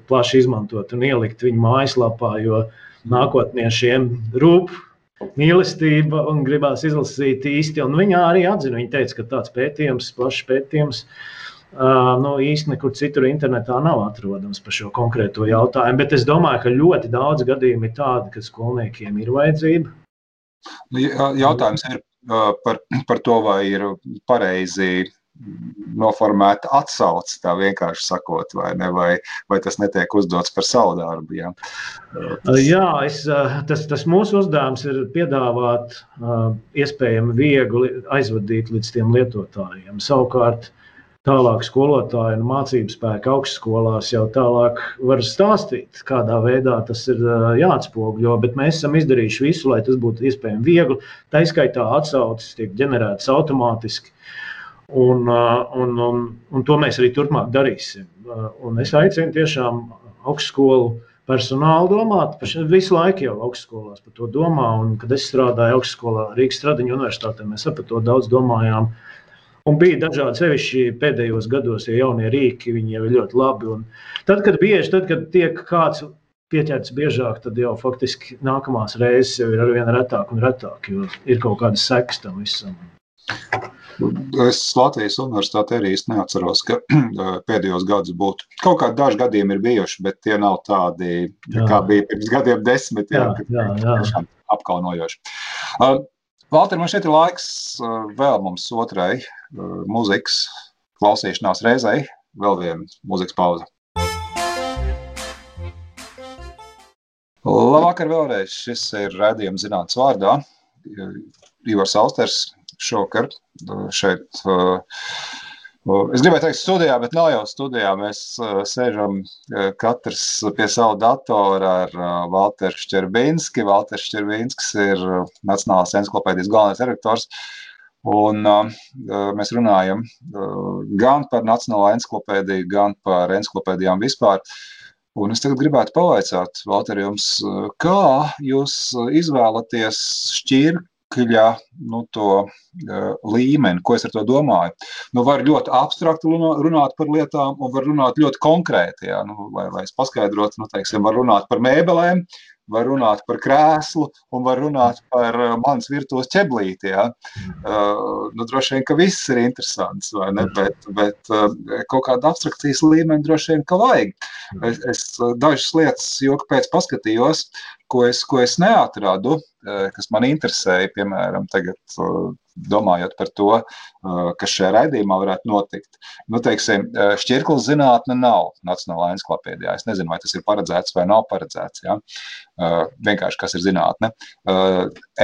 plaši izmantot un ielikt viņu mājaslapā, jo nākotniešiem rūp mīlestība un gribās izlasīt īsti. Un viņa arī atzina, viņa teica, ka tāds pētījums, plašs pētījums, uh, nu, īsti nekur citur internetā nav atrodams par šo konkrēto jautājumu. Bet es domāju, ka ļoti daudz gadījumu ir tādi, ka skolniekiem ir vajadzība. Nu, jautājums ir par, par to, vai ir pareizi noformēta atsauce, tā vienkārši sakot, vai, ne, vai, vai tas netiek uzdots par savu darbu. Ja? Tas... Jā, es, tas, tas mūsu uzdevums ir piedāvāt iespējami viegli aizvadīt līdz tiem lietotājiem. Savukārt, tālāk skolotāji un mācību spēki augstskolās jau tālāk var stāstīt, kādā veidā tas ir jāatspogļo, bet mēs esam izdarījuši visu, lai tas būtu iespējami viegli. Tā izskaitā atsauces tiek ģenerētas automātiski. Uh, un, un, un to mēs arī turpmāk darīsim. Uh, un es aicinu tiešām augstskolu personālu domāt. Visu laiku jau augstskolās par to domā. Un, kad es strādāju augstskolā Rīgas Stradiņu universitātē, mēs par to daudz domājām. Un bija dažādi sevišķi pēdējos gados, ja jaunie rīki, viņi jau ir ļoti labi. Un tad, kad bieži, tad, kad tiek kāds pieķerts biežāk, tad jau faktiski nākamās reizes jau ir arvien retāk un retāk, jo ir kaut kādas sekas tam visam. Es Latvijas universitātē arī neatceros, ka pēdējos gados būtu. Kaut kādi daži gadījumi ir bijuši, bet tie nav tādi, jā. kā bija pirms gadiem desmit, jā, jā, jā, apkaunojoši. Uh, Valter, man šeit ir laiks uh, vēl mums otrai muzikas klausīšanās reizei. Vēl viena muzikas pauze. Labvakar vēlreiz. Šis ir redzējums zinātnes vārdā. Ivars Austers, šovakar šeit. Es gribēju teikt, studijā, bet nav jau studijā. Mēs sēžam katrs pie sava datora ar Walteru Šķerbinski. Walters Šķerbinskis ir Nacionālās encyklopēdijas galvenais redaktors. Un uh, mēs runājam uh, gan par Nacionālo encyklopēdiju, gan par encyklopēdijām vispār. Un es tagad gribētu pavaicāt, Valter, jums, kā jūs izvēlaties šķirku kļa nu, to uh, līmeni, ko es ar to domāju. Nu, var ļoti abstrakti runāt par lietām, un var runāt ļoti konkrēti. Jā, nu, lai, lai es paskaidrotu, nu, teiksim, var runāt par mēbelēm, var runāt par krēslu un var runāt par uh, manas virtuves ķeblīti. Ja? Uh, nu, droši vien, ka viss ir interesants? Bet, bet uh, kaut kāda abstrakcijas līmeni droši vien, ka vajag. Es, es dažas lietas joka pēc paskatījos, ko es, ko es neatradu, uh, kas man interesēja, piemēram, tagad uh, domājot par to, uh, kas šajā raidījumā varētu notikt. Nu, teiksim, šķirklu zinātne nav Nacionālā encyklopēdijā. Es nezinu, vai tas ir paredzēts vai nav paredzēts. Ja? Vienkārši kas ir zinātne.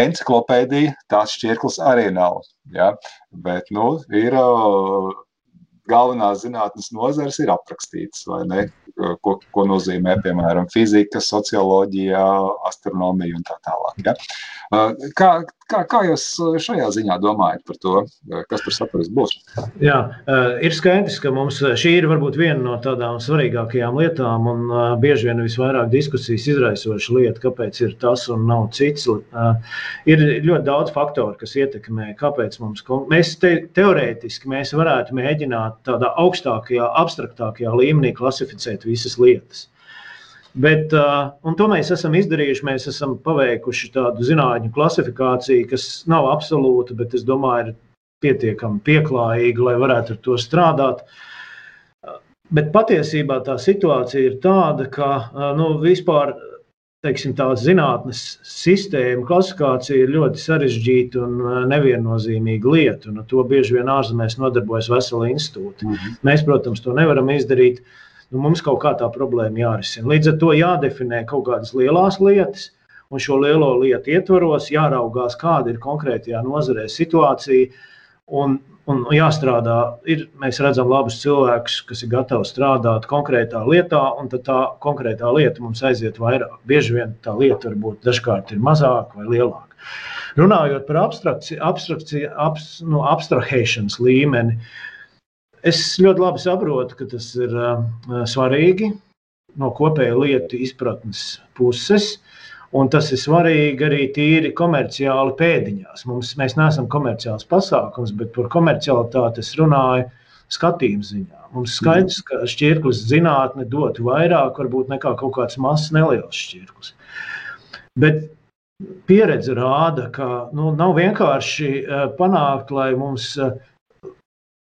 Encyklopēdija tās šķirklis arī nav. Ja? Bet nu, ir galvenās zinātnes nozares ir aprakstītas, vai ne? Ko, ko nozīmē, piemēram, fizika, socioloģija, astronomija un tā tālāk. Ja? Kā, kā, kā jūs šajā ziņā domājat par to, kas tur saturs būs? Jā, ir skaidrs, ka mums šī ir varbūt viena no tādām svarīgākajām lietām un bieži vien visvairāk diskusijas izraisoša lieta, kāpēc ir tas un nav cits. Ir ļoti daudz faktoru, kas ietekmē, kāpēc mums, mēs te, teorētiski mēs varētu mēģināt tādā augstākajā, abstraktākajā līmenī klasificēt visas lietas. Bet, uh, to mēs esam izdarījuši. Mēs esam paveikuši tādu zinātņu klasifikāciju, kas nav absolūta, bet es domāju, ir pietiekami pieklājīga, lai varētu ar to strādāt. Bet patiesībā tā situācija ir tāda, ka nu, vispār teiksim, tā zinātnes sistēma, klasifikācija ir ļoti sarežģīta un neviennozīmīga lieta. Un to bieži vien ārzemēs nodarbojas veseli institūti. Mm -hmm. Mēs, protams, to nevaram izdarīt. Uh, nu, mums kaut kā tā problēma jārisina. Līdz ar to jādefinē kaut kādas lielas lietas, un šo lielo lietu ietvaros jāraugās, kāda ir konkrētajā nozarē situācija. Un, un jāstrādā, ir, mēs redzam labus cilvēkus, kas ir gatavi strādāt konkrētā lietā, un tā konkrētā lieta mums aiziet vairāk. Bieži vien tā lieta varbūt dažkārt ir mazāka vai lielāka. Runājot par abstrakciju, abstrakciju, abs, nu, abstrahēšanas līmeni, uh, Es ļoti labi saprotu, ka tas ir uh, svarīgi no kopēja lietu izpratnes puses. Un tas ir svarīgi arī tīri komerciāli pēdiņās. Mums, mēs neesam komerciāls pasākums, bet par komercialitāti es runāju skatījuma ziņā. Mums skaidrs, ka šķirklis zinātne dotu vairāk, varbūt nekā kaut kāds mazs neliels šķirklis. Bet pieredze rāda, ka nu, nav vienkārši panākt, lai mums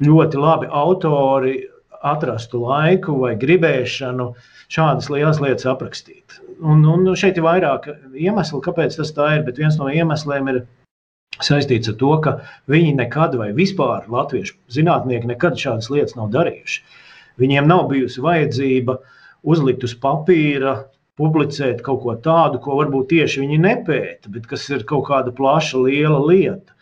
ļoti labi autori atrastu laiku vai gribēšanu šādas lielas lietas aprakstīt. Un, un šeit ir vairāk iemeslu, kāpēc tas tā ir, bet viens no iemesliem ir saistīts ar to, ka viņi nekad vai vispār latviešu zinātnieki nekad šādas lietas nav darījuši. Viņiem nav bijusi vajadzība uzlikt uz papīra, publicēt kaut ko tādu, ko varbūt tieši viņi nepēta, bet kas ir kaut kāda plaša, liela lieta.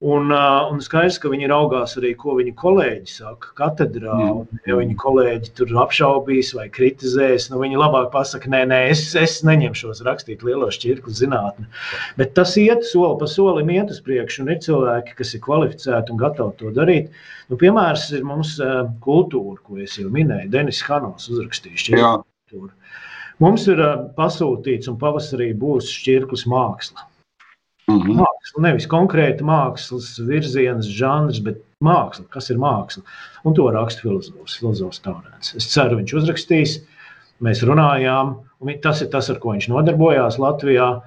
Un, un skaidrs, ka viņi raugās arī, ko viņu kolēģi saka katedrā. Un, ja viņi kolēģi tur apšaubīs vai kritizēs, nu, viņi labāk pasakā, nē, nē, es, es neņemšos rakstīt lielo šķirkli zinātnē. Bet tas iet soli pa solim, iet uz priekšu, un ir cilvēki, kas ir kvalificēti un gatavi to darīt. Nu, piemērs ir mums kultūra, ko es jau minēju. Denis Hanovs uzrakstījis. Mums ir pasūtīts, un pavasarī būs šķirklis māksla. Mm -hmm. Māksla, nevis konkrēta mākslas virziens, žanrs, bet māksla. Kas ir māksla? Un to raksta filozofs, filozofs Taurēns. Es ceru, viņš uzrakstīs. Mēs runājām, un tas ir tas, ar ko viņš nodarbojās Latvijā.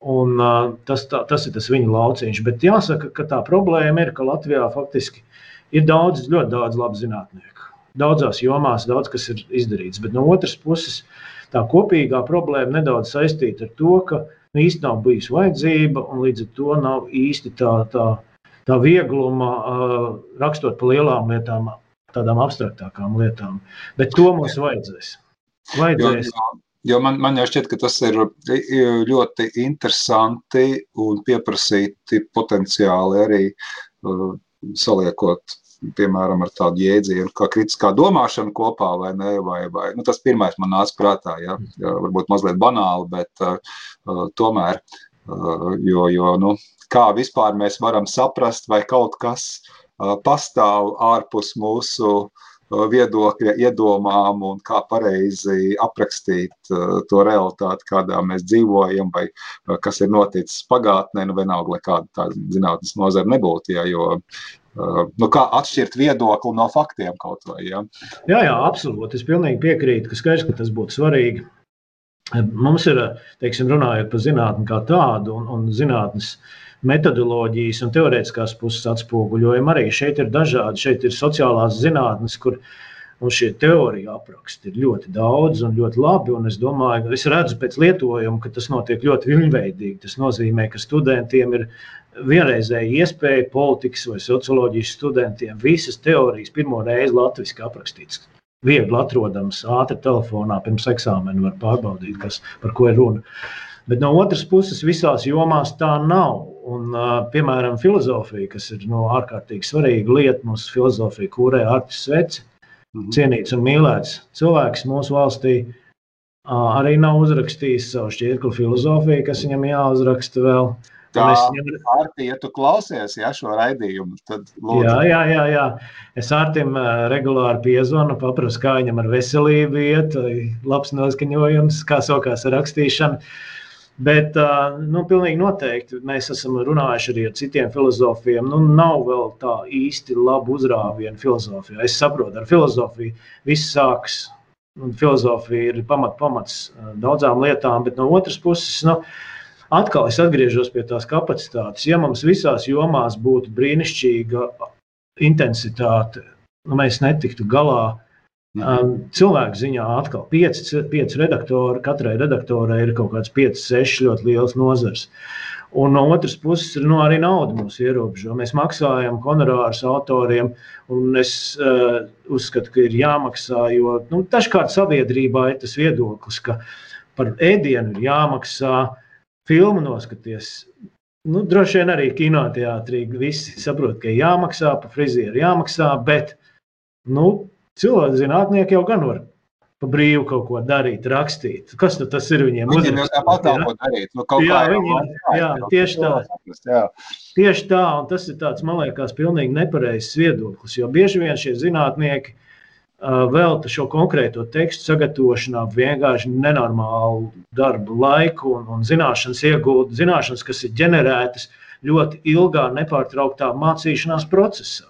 Un, uh, tas, tā, tas ir tas viņa lauciņš. Bet jāsaka, ka tā problēma ir, ka Latvijā faktiski ir daudz, ļoti daudz labu zinātnieku. Daudzās jomās daudz kas ir izdarīts. Bet no otras puses, tā kopīgā problēma nedaudz saistīta ar to, ka nu, īsti nav bijusi vajadzība, un līdz ar to nav īsti tā, tā, tā viegluma uh, rakstot par lielām lietām, tādām abstraktākām lietām. Bet to mums vajadzēs. vajadzēs. Jo, jo man, man jau šķiet, ka tas ir ļoti interesanti un pieprasīti potenciāli arī uh, saliekot piemēram, ar tādu jēdzienu, kā kritiskā domāšana kopā, vai ne? Vai, vai, nu, tas pirmais man nāca prātā, ja? Varbūt mazliet banāli, bet uh, tomēr, uh, jo, jo nu, kā vispār mēs varam saprast, vai kaut kas uh, pastāv ārpus mūsu uh, viedokļa, iedomām un kā pareizi aprakstīt to realitāti, kādā mēs dzīvojam, vai kas ir noticis pagātnē, nu vienalga, lai kāda tāda zinātnes nozara nebūtu, ja, jo nu, kā atšķirt viedokli no faktiem kaut vai. Ja? Jā, jā, absolūti. Es pilnīgi piekrītu, ka skaidrs, ka tas būtu svarīgi. Mums ir, teiksim, runājot par zinātni kā tādu un, un zinātnes metodoloģijas un teorētiskās puses atspoguļojumu, arī šeit ir dažādi. Šeit ir sociālās zinātnes, kur un šie teoriju apraksti ir ļoti daudz un ļoti labi. Un es domāju, es redzu pēc lietojuma, ka tas notiek ļoti viļņveidīgi. Tas nozīmē, ka studentiem ir vienreizēja iespēja politikas vai socioloģijas studentiem visas teorijas pirmo reizi latviešu aprakstītas. Viegli atrodams, ātri telefonā pirms eksāmena var pārbaudīt, kas, par ko ir runa. Bet no otras puses, visās jomās tā nav. Un, piemēram, filozofija, kas ir no, ārkārtīgi svarīga lieta, mūsu filozofija, kurē Artis Sveci, -hmm. cienīts un mīlēts cilvēks mūsu valstī, arī nav uzrakstījis savu šķirkli filozofiju, kas viņam jāuzraksta vēl. Uh, Tā ir Arti, ja tu klausies ja, šo raidījumu, tad lūdzu. Jā, jā, jā, jā. Es Artim regulāri piezvanu, paprasu, kā viņam ar veselību iet, labs noskaņojums, kā sokās ar rakstīšanu. Bet, nu, pilnīgi noteikti mēs esam runājuši arī ar citiem filozofiem. Nu, nav vēl tā īsti laba uzrāviena filozofijā. Es saprotu, ar filozofiju viss sākas. Filozofija ir pamat, pamats daudzām lietām, bet no otras puses, nu, atkal es atgriežos pie tās kapacitātes. Ja mums visās jomās būtu brīnišķīga intensitāte, nu, mēs netiktu galā. Um, cilvēku ziņā atkal pieci, pieci redaktori, katrai redaktorai ir kaut kāds 5, 6 ļoti liels nozars. Un no otras puses, nu, arī nauda mūs ierobežo. Mēs maksājam honorārus autoriem, un es uh, uzskatu, ka ir jāmaksā, jo nu, dažkārt sabiedrībā ir tas viedoklis, ka par ēdienu ir jāmaksā, uh, filmu noskaties. Nu, droši vien arī kinoteātrī visi saprot, ka jāmaksā par frizieru, jāmaksā, bet nu, cilvēki zinātnieki jau gan var pa brīvu kaut ko darīt, rakstīt. Kas nu tas ir viņiem? Viņiem jau tāpat nav ko darīt. Nu, jā, viņiem, jā, tieši tā. Jā. Tieši tā, un tas ir tāds, man liekas, pilnīgi nepareizs viedoklis, jo bieži vien šie zinātnieki velta šo konkrēto tekstu sagatavošanā vienkārši nenormālu darbu laiku un, un zināšanas iegūtu, zināšanas, kas ir ģenerētas ļoti ilgā, nepārtrauktā mācīšanās procesā.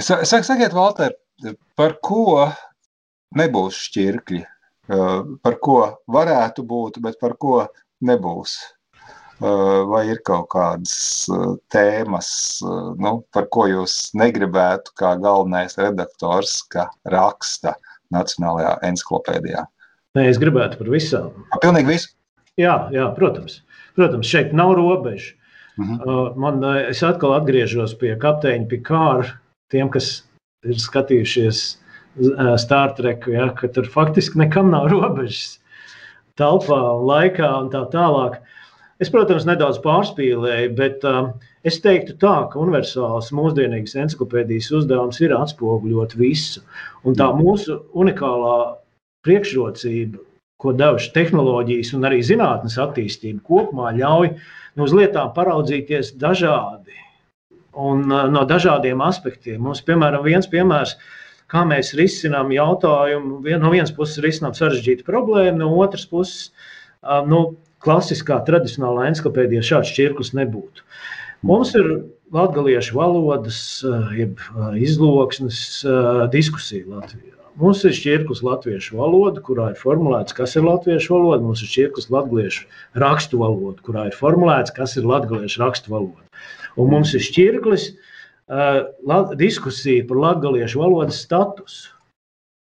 Sakiet, Valter, par ko nebūs šķirkļi? Par ko varētu būt, bet par ko nebūs? Eh, vai ir kaut kādas eh, tēmas, eh, nu, par ko jūs negribētu, kā galvenais redaktors, ka raksta Nacionālajā encyklopēdijā? Nē, es gribētu par visām. Pilnīgi visu? Jā, jā protams. Protams, šeit nav robežu. Uh mhm. -huh. Man, es atkal atgriežos pie kapteiņa Pikāra, tiem, kas ir skatījušies Star Trek, ja, ka tur faktiski nekam nav robežas telpā laikā un tā tālāk. Uh, Es, protams, nedaudz pārspīlēju, bet um, es teiktu tā, ka universāls mūsdienīgas encyklopēdijas uzdevums ir atspoguļot visu. Un tā mūsu unikālā priekšrocība, ko devuši tehnoloģijas un arī zinātnes attīstība kopumā, ļauj nu, uz lietām paraudzīties dažādi un uh, no dažādiem aspektiem. Mums, piemēram, viens piemērs, kā mēs risinām jautājumu, no vienas puses risinām sarežģītu problēmu, no otras puses. Uh, nu, klasiskā, tradicionālā encyklopēdijā šāds čirklis nebūtu. Mums ir latviešu valodas, eh, jeb eh, izloksnes eh, diskusija Latvijā. Mums ir šķirklis latviešu valoda, kurā ir formulēts, kas ir latviešu valoda. Mums ir šķirklis latviešu rakstu valoda, kurā ir formulēts, kas ir latviešu rakstu valoda. Un mums ir šķirklis uh, diskusija par latviešu valodas statusu,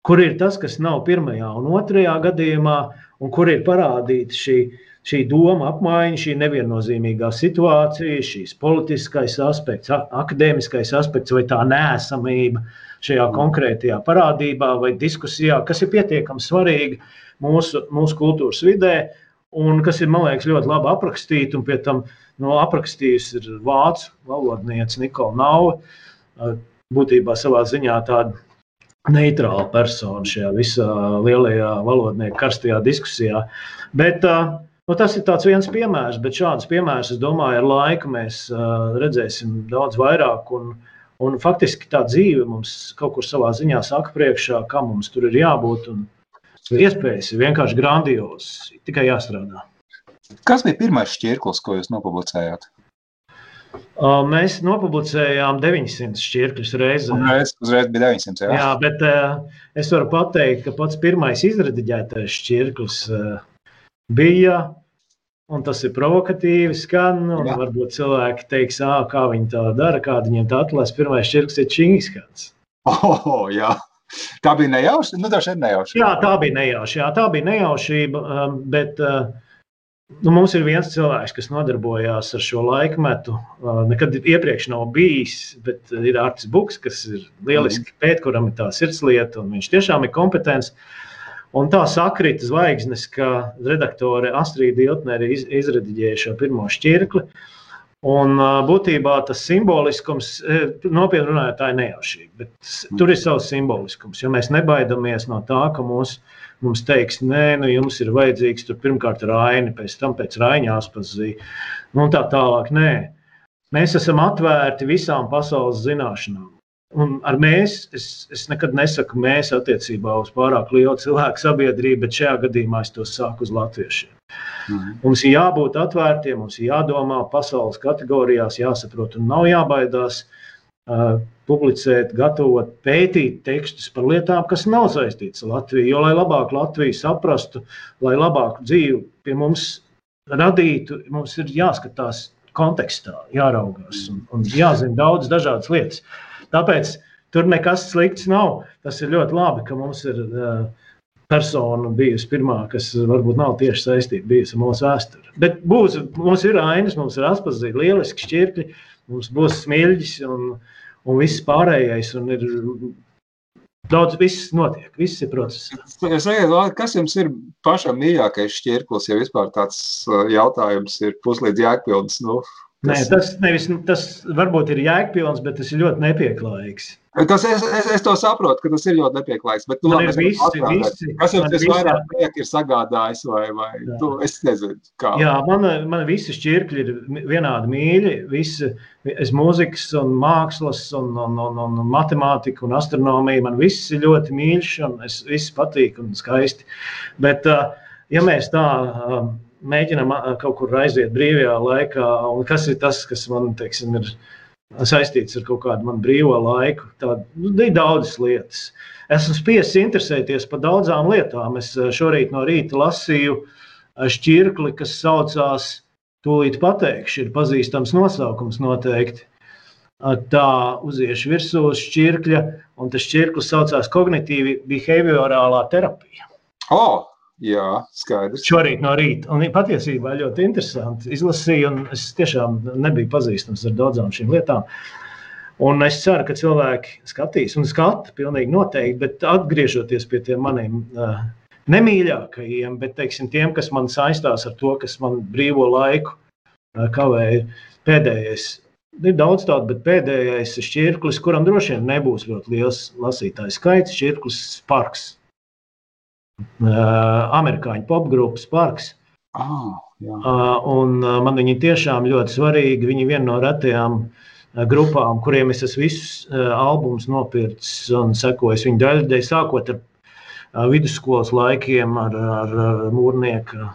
kur ir tas, kas nav pirmajā un otrajā gadījumā, un kur ir parādīta šī uh, šī doma apmaiņa, šī neviennozīmīgā situācija, šīs politiskais aspekts, akadēmiskais aspekts vai tā nēsamība šajā konkrētajā parādībā vai diskusijā, kas ir pietiekami svarīga mūsu, mūsu kultūras vidē. Un kas ir, man liekas, ļoti labi aprakstīts, un pie tam no aprakstījusi ir vācu valodniece Nikola Nauva. Būtībā savā ziņā tāda neitrāla persona šajā visā lielajā valodnieku karstajā diskusijā. Bet uh, Nu, tas ir viens piemērs, bet šādus piemērus, es domāju, ar laiku mēs uh, redzēsim daudz vairāk. Un, un faktiski tā dzīve mums kaut kur savā ziņā saka priekšā, kam mums tur ir jābūt. Iespējas ir vienkārši grandiozas, tikai jāstrādā. Kas bija pirmais šķirklis, ko jūs nopublicējāt? Uh, mēs nopublicējām 900 šķirkļus reizē. Uzreiz, uzreiz bija 900. Jā, jā bet uh, es varu pateikt, ka pats pirmais izrediģētais šķirklis uh, bija. Un tas ir provokatīvi, skan. Varbūt cilvēki teiks, ah, kā viņi tā dara, kāda viņiem tā atlasa. Pirmais čirks ir čingskats. Oh, jā. Tā bija nejauša. Nu, tā nejauša. Jā, tā bija nejauša. Jā, tā bija nejaušība. Um, bet uh, nu, mums ir viens cilvēks, kas nodarbojās ar šo laikmetu. Uh, nekad iepriekš nav bijis, bet ir Artis Buks, kas ir lieliski mm. pēt, kuram ir tā sirdslieta, un viņš tiešām ir kompetents. Uh, Un tā sakrita zvaigznes, ka redaktore Astrīda Iltnere iz, izrediģēja šo pirmo šķirkli. Un būtībā tas simboliskums, nopietni runājot, tā ir nejaušība. Bet tur ir savs simboliskums, jo mēs nebaidamies no tā, ka mūs, mums teiks, nē, nu jums ir vajadzīgs tur pirmkārt raini, pēc tam pēc raiņa aspazīja, nu un tā tālāk. Nē. Mēs esam atvērti visām pasaules zināšanām. Un ar mēs, es, es nekad nesaku mēs attiecībā uz pārāk lielu cilvēku sabiedrību, bet šajā gadījumā es to saku uz latviešiem. Mm. Mums ir jābūt atvērtiem, mums ir jādomā pasaules kategorijās, jāsaprot un nav jābaidās uh, publicēt, gatavot, pētīt tekstus par lietām, kas nav saistītas ar Latviju. Jo, lai labāk Latviju saprastu, lai labāku dzīvi pie mums radītu, mums ir jāskatās kontekstā, jāraugās un, un jāzina daudz dažādas lietas. Tāpēc tur nekas slikts nav. Tas ir ļoti labi, ka mums ir uh, persona bijusi pirmā, kas varbūt nav tieši saistīta ar mūsu vēsturi. Bet būs, mums ir ainas, mums ir atpazīstami lieliski šķirkļi, mums būs smilģis un, un viss pārējais. Un ir, Daudz viss notiek, viss ir process. Es nezinu, kas jums ir pašam mīļākais šķirklis, ja vispār tāds jautājums ir puslīdz jēgpilns. Nu, Nē, tas, nevis, tas varbūt ir jēgpilns, bet tas ir ļoti nepieklājīgs. Tas, es, es, es to saprotu, ka tas ir ļoti nepieklājīgs. Bet, nu, labi, visi, visi, kas jums visvairāk prieka ir sagādājis? Vai, vai, tu, es nezinu, kā. Jā, man, man visi šķirkļi ir vienādi mīļi. Visi, es mūzikas un mākslas un, un, un, un matemātika un astronomija. Man viss ir ļoti mīļš un es viss patīk un skaisti. Bet, ja mēs tā mēģinām kaut kur aiziet brīvajā laikā, un kas ir tas, kas man teiksim, ir saistīts ar kaut kādu manu brīvo laiku. Tāda nu, ir daudzas lietas. Esmu spiests interesēties par daudzām lietām. Es šorīt no rīta lasīju šķirkli, kas saucās, tūlīt pateikšu, ir pazīstams nosaukums noteikti. Tā uziešu virsū uz šķirkļa, un tas šķirklis saucās kognitīvi behaviorālā terapija. Oh! Jā, skaidrs. Šorīt no rīta. Un patiesībā ļoti interesanti izlasīju, un es tiešām nebiju pazīstams ar daudzām šīm lietām. Un es ceru, ka cilvēki skatīs un skata pilnīgi noteikti, bet atgriežoties pie tiem maniem uh, nemīļākajiem, bet teiksim, tiem, kas man saistās ar to, kas man brīvo laiku uh, kavēja, pēdējais. Ir daudz tādu, bet pēdējais ir šķirklis, kuram droši vien nebūs ļoti liels lasītājs skaits. Šķirklis Sparks amerikāņu popgrupas parks. Ah, un man viņi tiešām ļoti svarīgi. Viņi viena no retajām grupām, kuriem es esmu visus albumus nopircis un sekojis viņu daļai, sākot ar vidusskolas laikiem, ar, ar, ar mūrnieku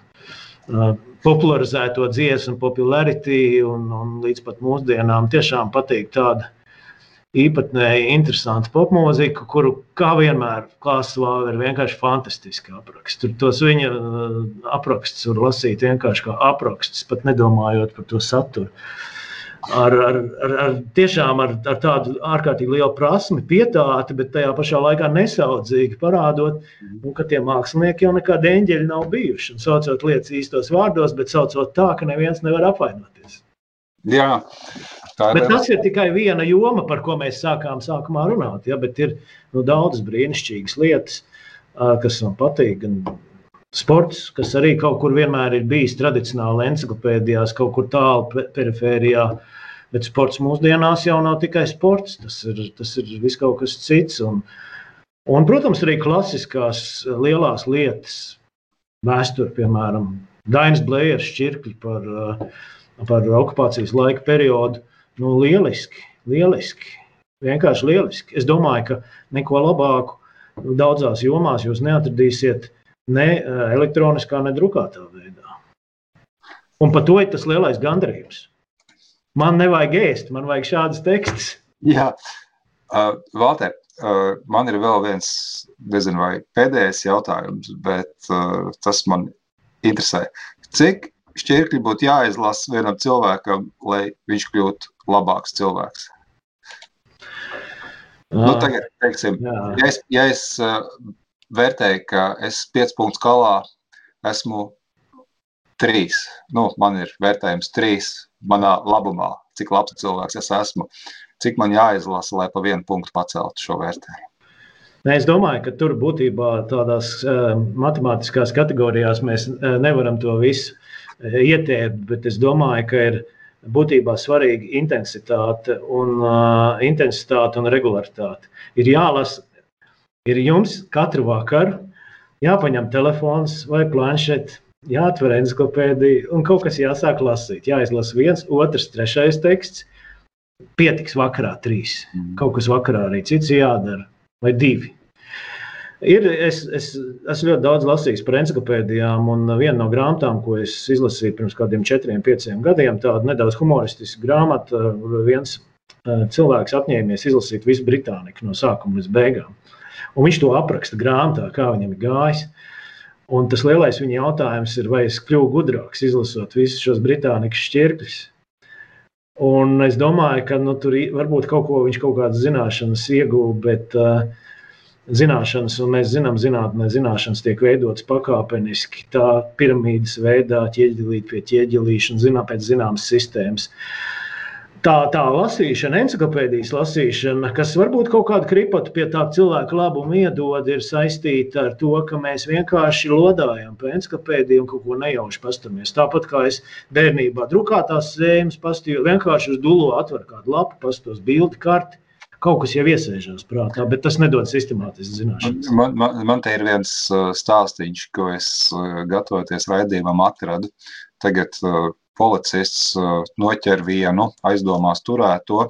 popularizēto dziesmu, popularity un, un līdz pat mūsdienām. Tiešām patīk tāda īpatnēji interesantu popmūziku, kuru, kā vienmēr, klāstvāve ir vienkārši fantastiski apraksts. Tur tos viņa uh, aprakstus var lasīt vienkārši kā aprakstus, pat nedomājot par to saturu. Ar, ar, ar, ar, tiešām ar, ar tādu ārkārtīgi lielu prasmi, pietāti, bet tajā pašā laikā nesaudzīgi parādot, un, ka tie mākslinieki jau nekādi eņģeļi nav bijuši. Un saucot lietas īstos vārdos, bet saucot tā, ka neviens nevar apvainoties. Jā, Bet tas ir tikai viena joma, par ko mēs sākām sākumā runāt. Ja, bet ir nu, daudzas brīnišķīgas lietas, kas man patīk. Gan sports, kas arī kaut kur vienmēr ir bijis tradicionāli encyklopēdijās, kaut kur tālu perifērijā. Bet sports mūsdienās jau nav tikai sports, tas ir, tas ir viss kaut kas cits. Un, un, protams, arī klasiskās lielās lietas, vēsture, piemēram, Dainas Blējas šķirkļi par, par okupācijas laika periodu. Nu, lieliski, lieliski. Vienkārši lieliski. Es domāju, ka neko labāku daudzās jomās jūs neatradīsiet ne eh, elektroniskā, ne drukātā veidā. Un par to ir tas lielais gandarījums. Man nevajag ēst, man vajag šādas tekstus. Jā, uh, Valter, uh, man ir vēl viens, nezinu, vai pēdējais jautājums, bet uh, tas man interesē. Cik šķirkļi būtu jāizlasa vienam cilvēkam, lai viņš kļūtu labāks cilvēks. Jā. Nu, tagad, teiksim, Jā. ja es, ja es uh, vērtēju, ka es 5 punktu skalā esmu 3, nu, man ir vērtējums 3 manā labumā, cik labs cilvēks es esmu, cik man jāizlasa, lai pa vienu punktu paceltu šo vērtējumu. Ne, es domāju, ka tur būtībā tādās uh, matemātiskās kategorijās mēs uh, nevaram to visu ietēpt, bet es domāju, ka ir būtībā svarīga intensitāte un, uh, intensitāte un regularitāte. Ir jālasa, ir jums katru vakaru jāpaņem telefons vai planšets, jāatver encyklopēdija un kaut kas jāsāk lasīt. Jāizlasa viens, otrs, trešais teksts. Pietiks vakarā trīs. Mm. Kaut kas vakarā arī cits jādara, vai divi. Ir, es, es esmu ļoti daudz lasījis par encyklopēdijām, un viena no grāmatām, ko es izlasīju pirms kādiem četriem, pieciem gadiem, tāda nedaudz humoristiska grāmata. Viens cilvēks apņēmies izlasīt visu Britāniku no sākuma līdz beigām. Un viņš to apraksta grāmatā, kā viņam ir gājis. Un tas lielais viņa jautājums ir, vai es kļuvu gudrāks, izlasot visus šos Britānikas šķirkļus. Un es domāju, ka nu, tur varbūt kaut ko viņš kaut kādas zināšanas ieguva, bet uh, zināšanas, un mēs zinām, zinātnē zināšanas tiek veidotas pakāpeniski, tā piramīdas veidā, ķieģelīt pie ķieģelīša un zinām pēc zināmas sistēmas. Tā, tā lasīšana, encyklopēdijas lasīšana, kas varbūt kaut kādu kripatu pie tā cilvēka labumu iedod, ir saistīta ar to, ka mēs vienkārši lodājam pa encyklopēdiju un kaut ko nejauši pastamies. Tāpat kā es bērnībā drukātās zēmas pastīju, vienkārši uz dulo atver kādu lapu, pastos bildi karti, kaut kas jau iesēžās prātā, bet tas nedod sistemātisku zināšanu. Man, man, man te ir viens uh, stāstīns, ko es uh, gatavoties raidījumam atradu. Tagad uh, policists noķer vienu aizdomās turēto,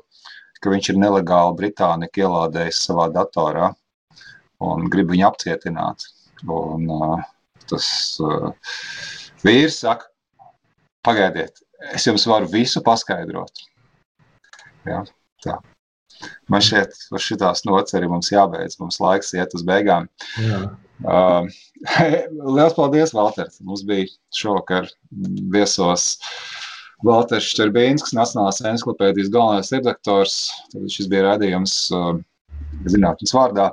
ka viņš ir nelegāli Britāniku ielādējis savā datorā un grib viņu apcietināt. Un, tas vīrs saka, pagaidiet, es jums varu visu paskaidrot. Ja, tā. Man šķiet, uz šitās nots arī mums jābeidz. Mums laiks iet uz beigām. Jā. Uh, Lielas paldies, Valter. Mums bija šovakar viesos Valters Šterbīnskis, Nacionālās encyklopēdijas galvenais redaktors. Tad šis bija rādījums uh, zinātnes vārdā.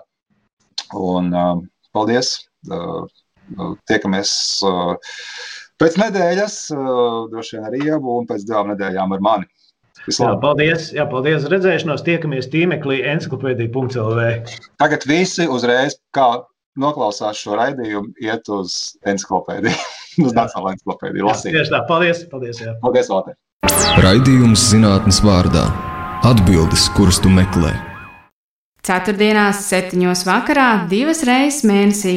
Un uh, paldies! Uh, tiekamies uh, pēc nedēļas, uh, droši vien ar Ievu un pēc divām nedēļām ar mani. Jā, paldies, jā, paldies. Redzēšanos, tiekamies tīmeklī encyklopēdija.lv. Tagad visi uzreiz, kā noklausās šo raidījumu, iet uz encyklopēdiju, uz Nacionālo encyklopēdiju. Lasīt. Tieši tā, paldies. Paldies, jā. paldies Valter. Raidījums zinātnes vārdā. Atbildes, kuras tu meklē. Ceturtdienās, septiņos vakarā, divas reizes mēnesī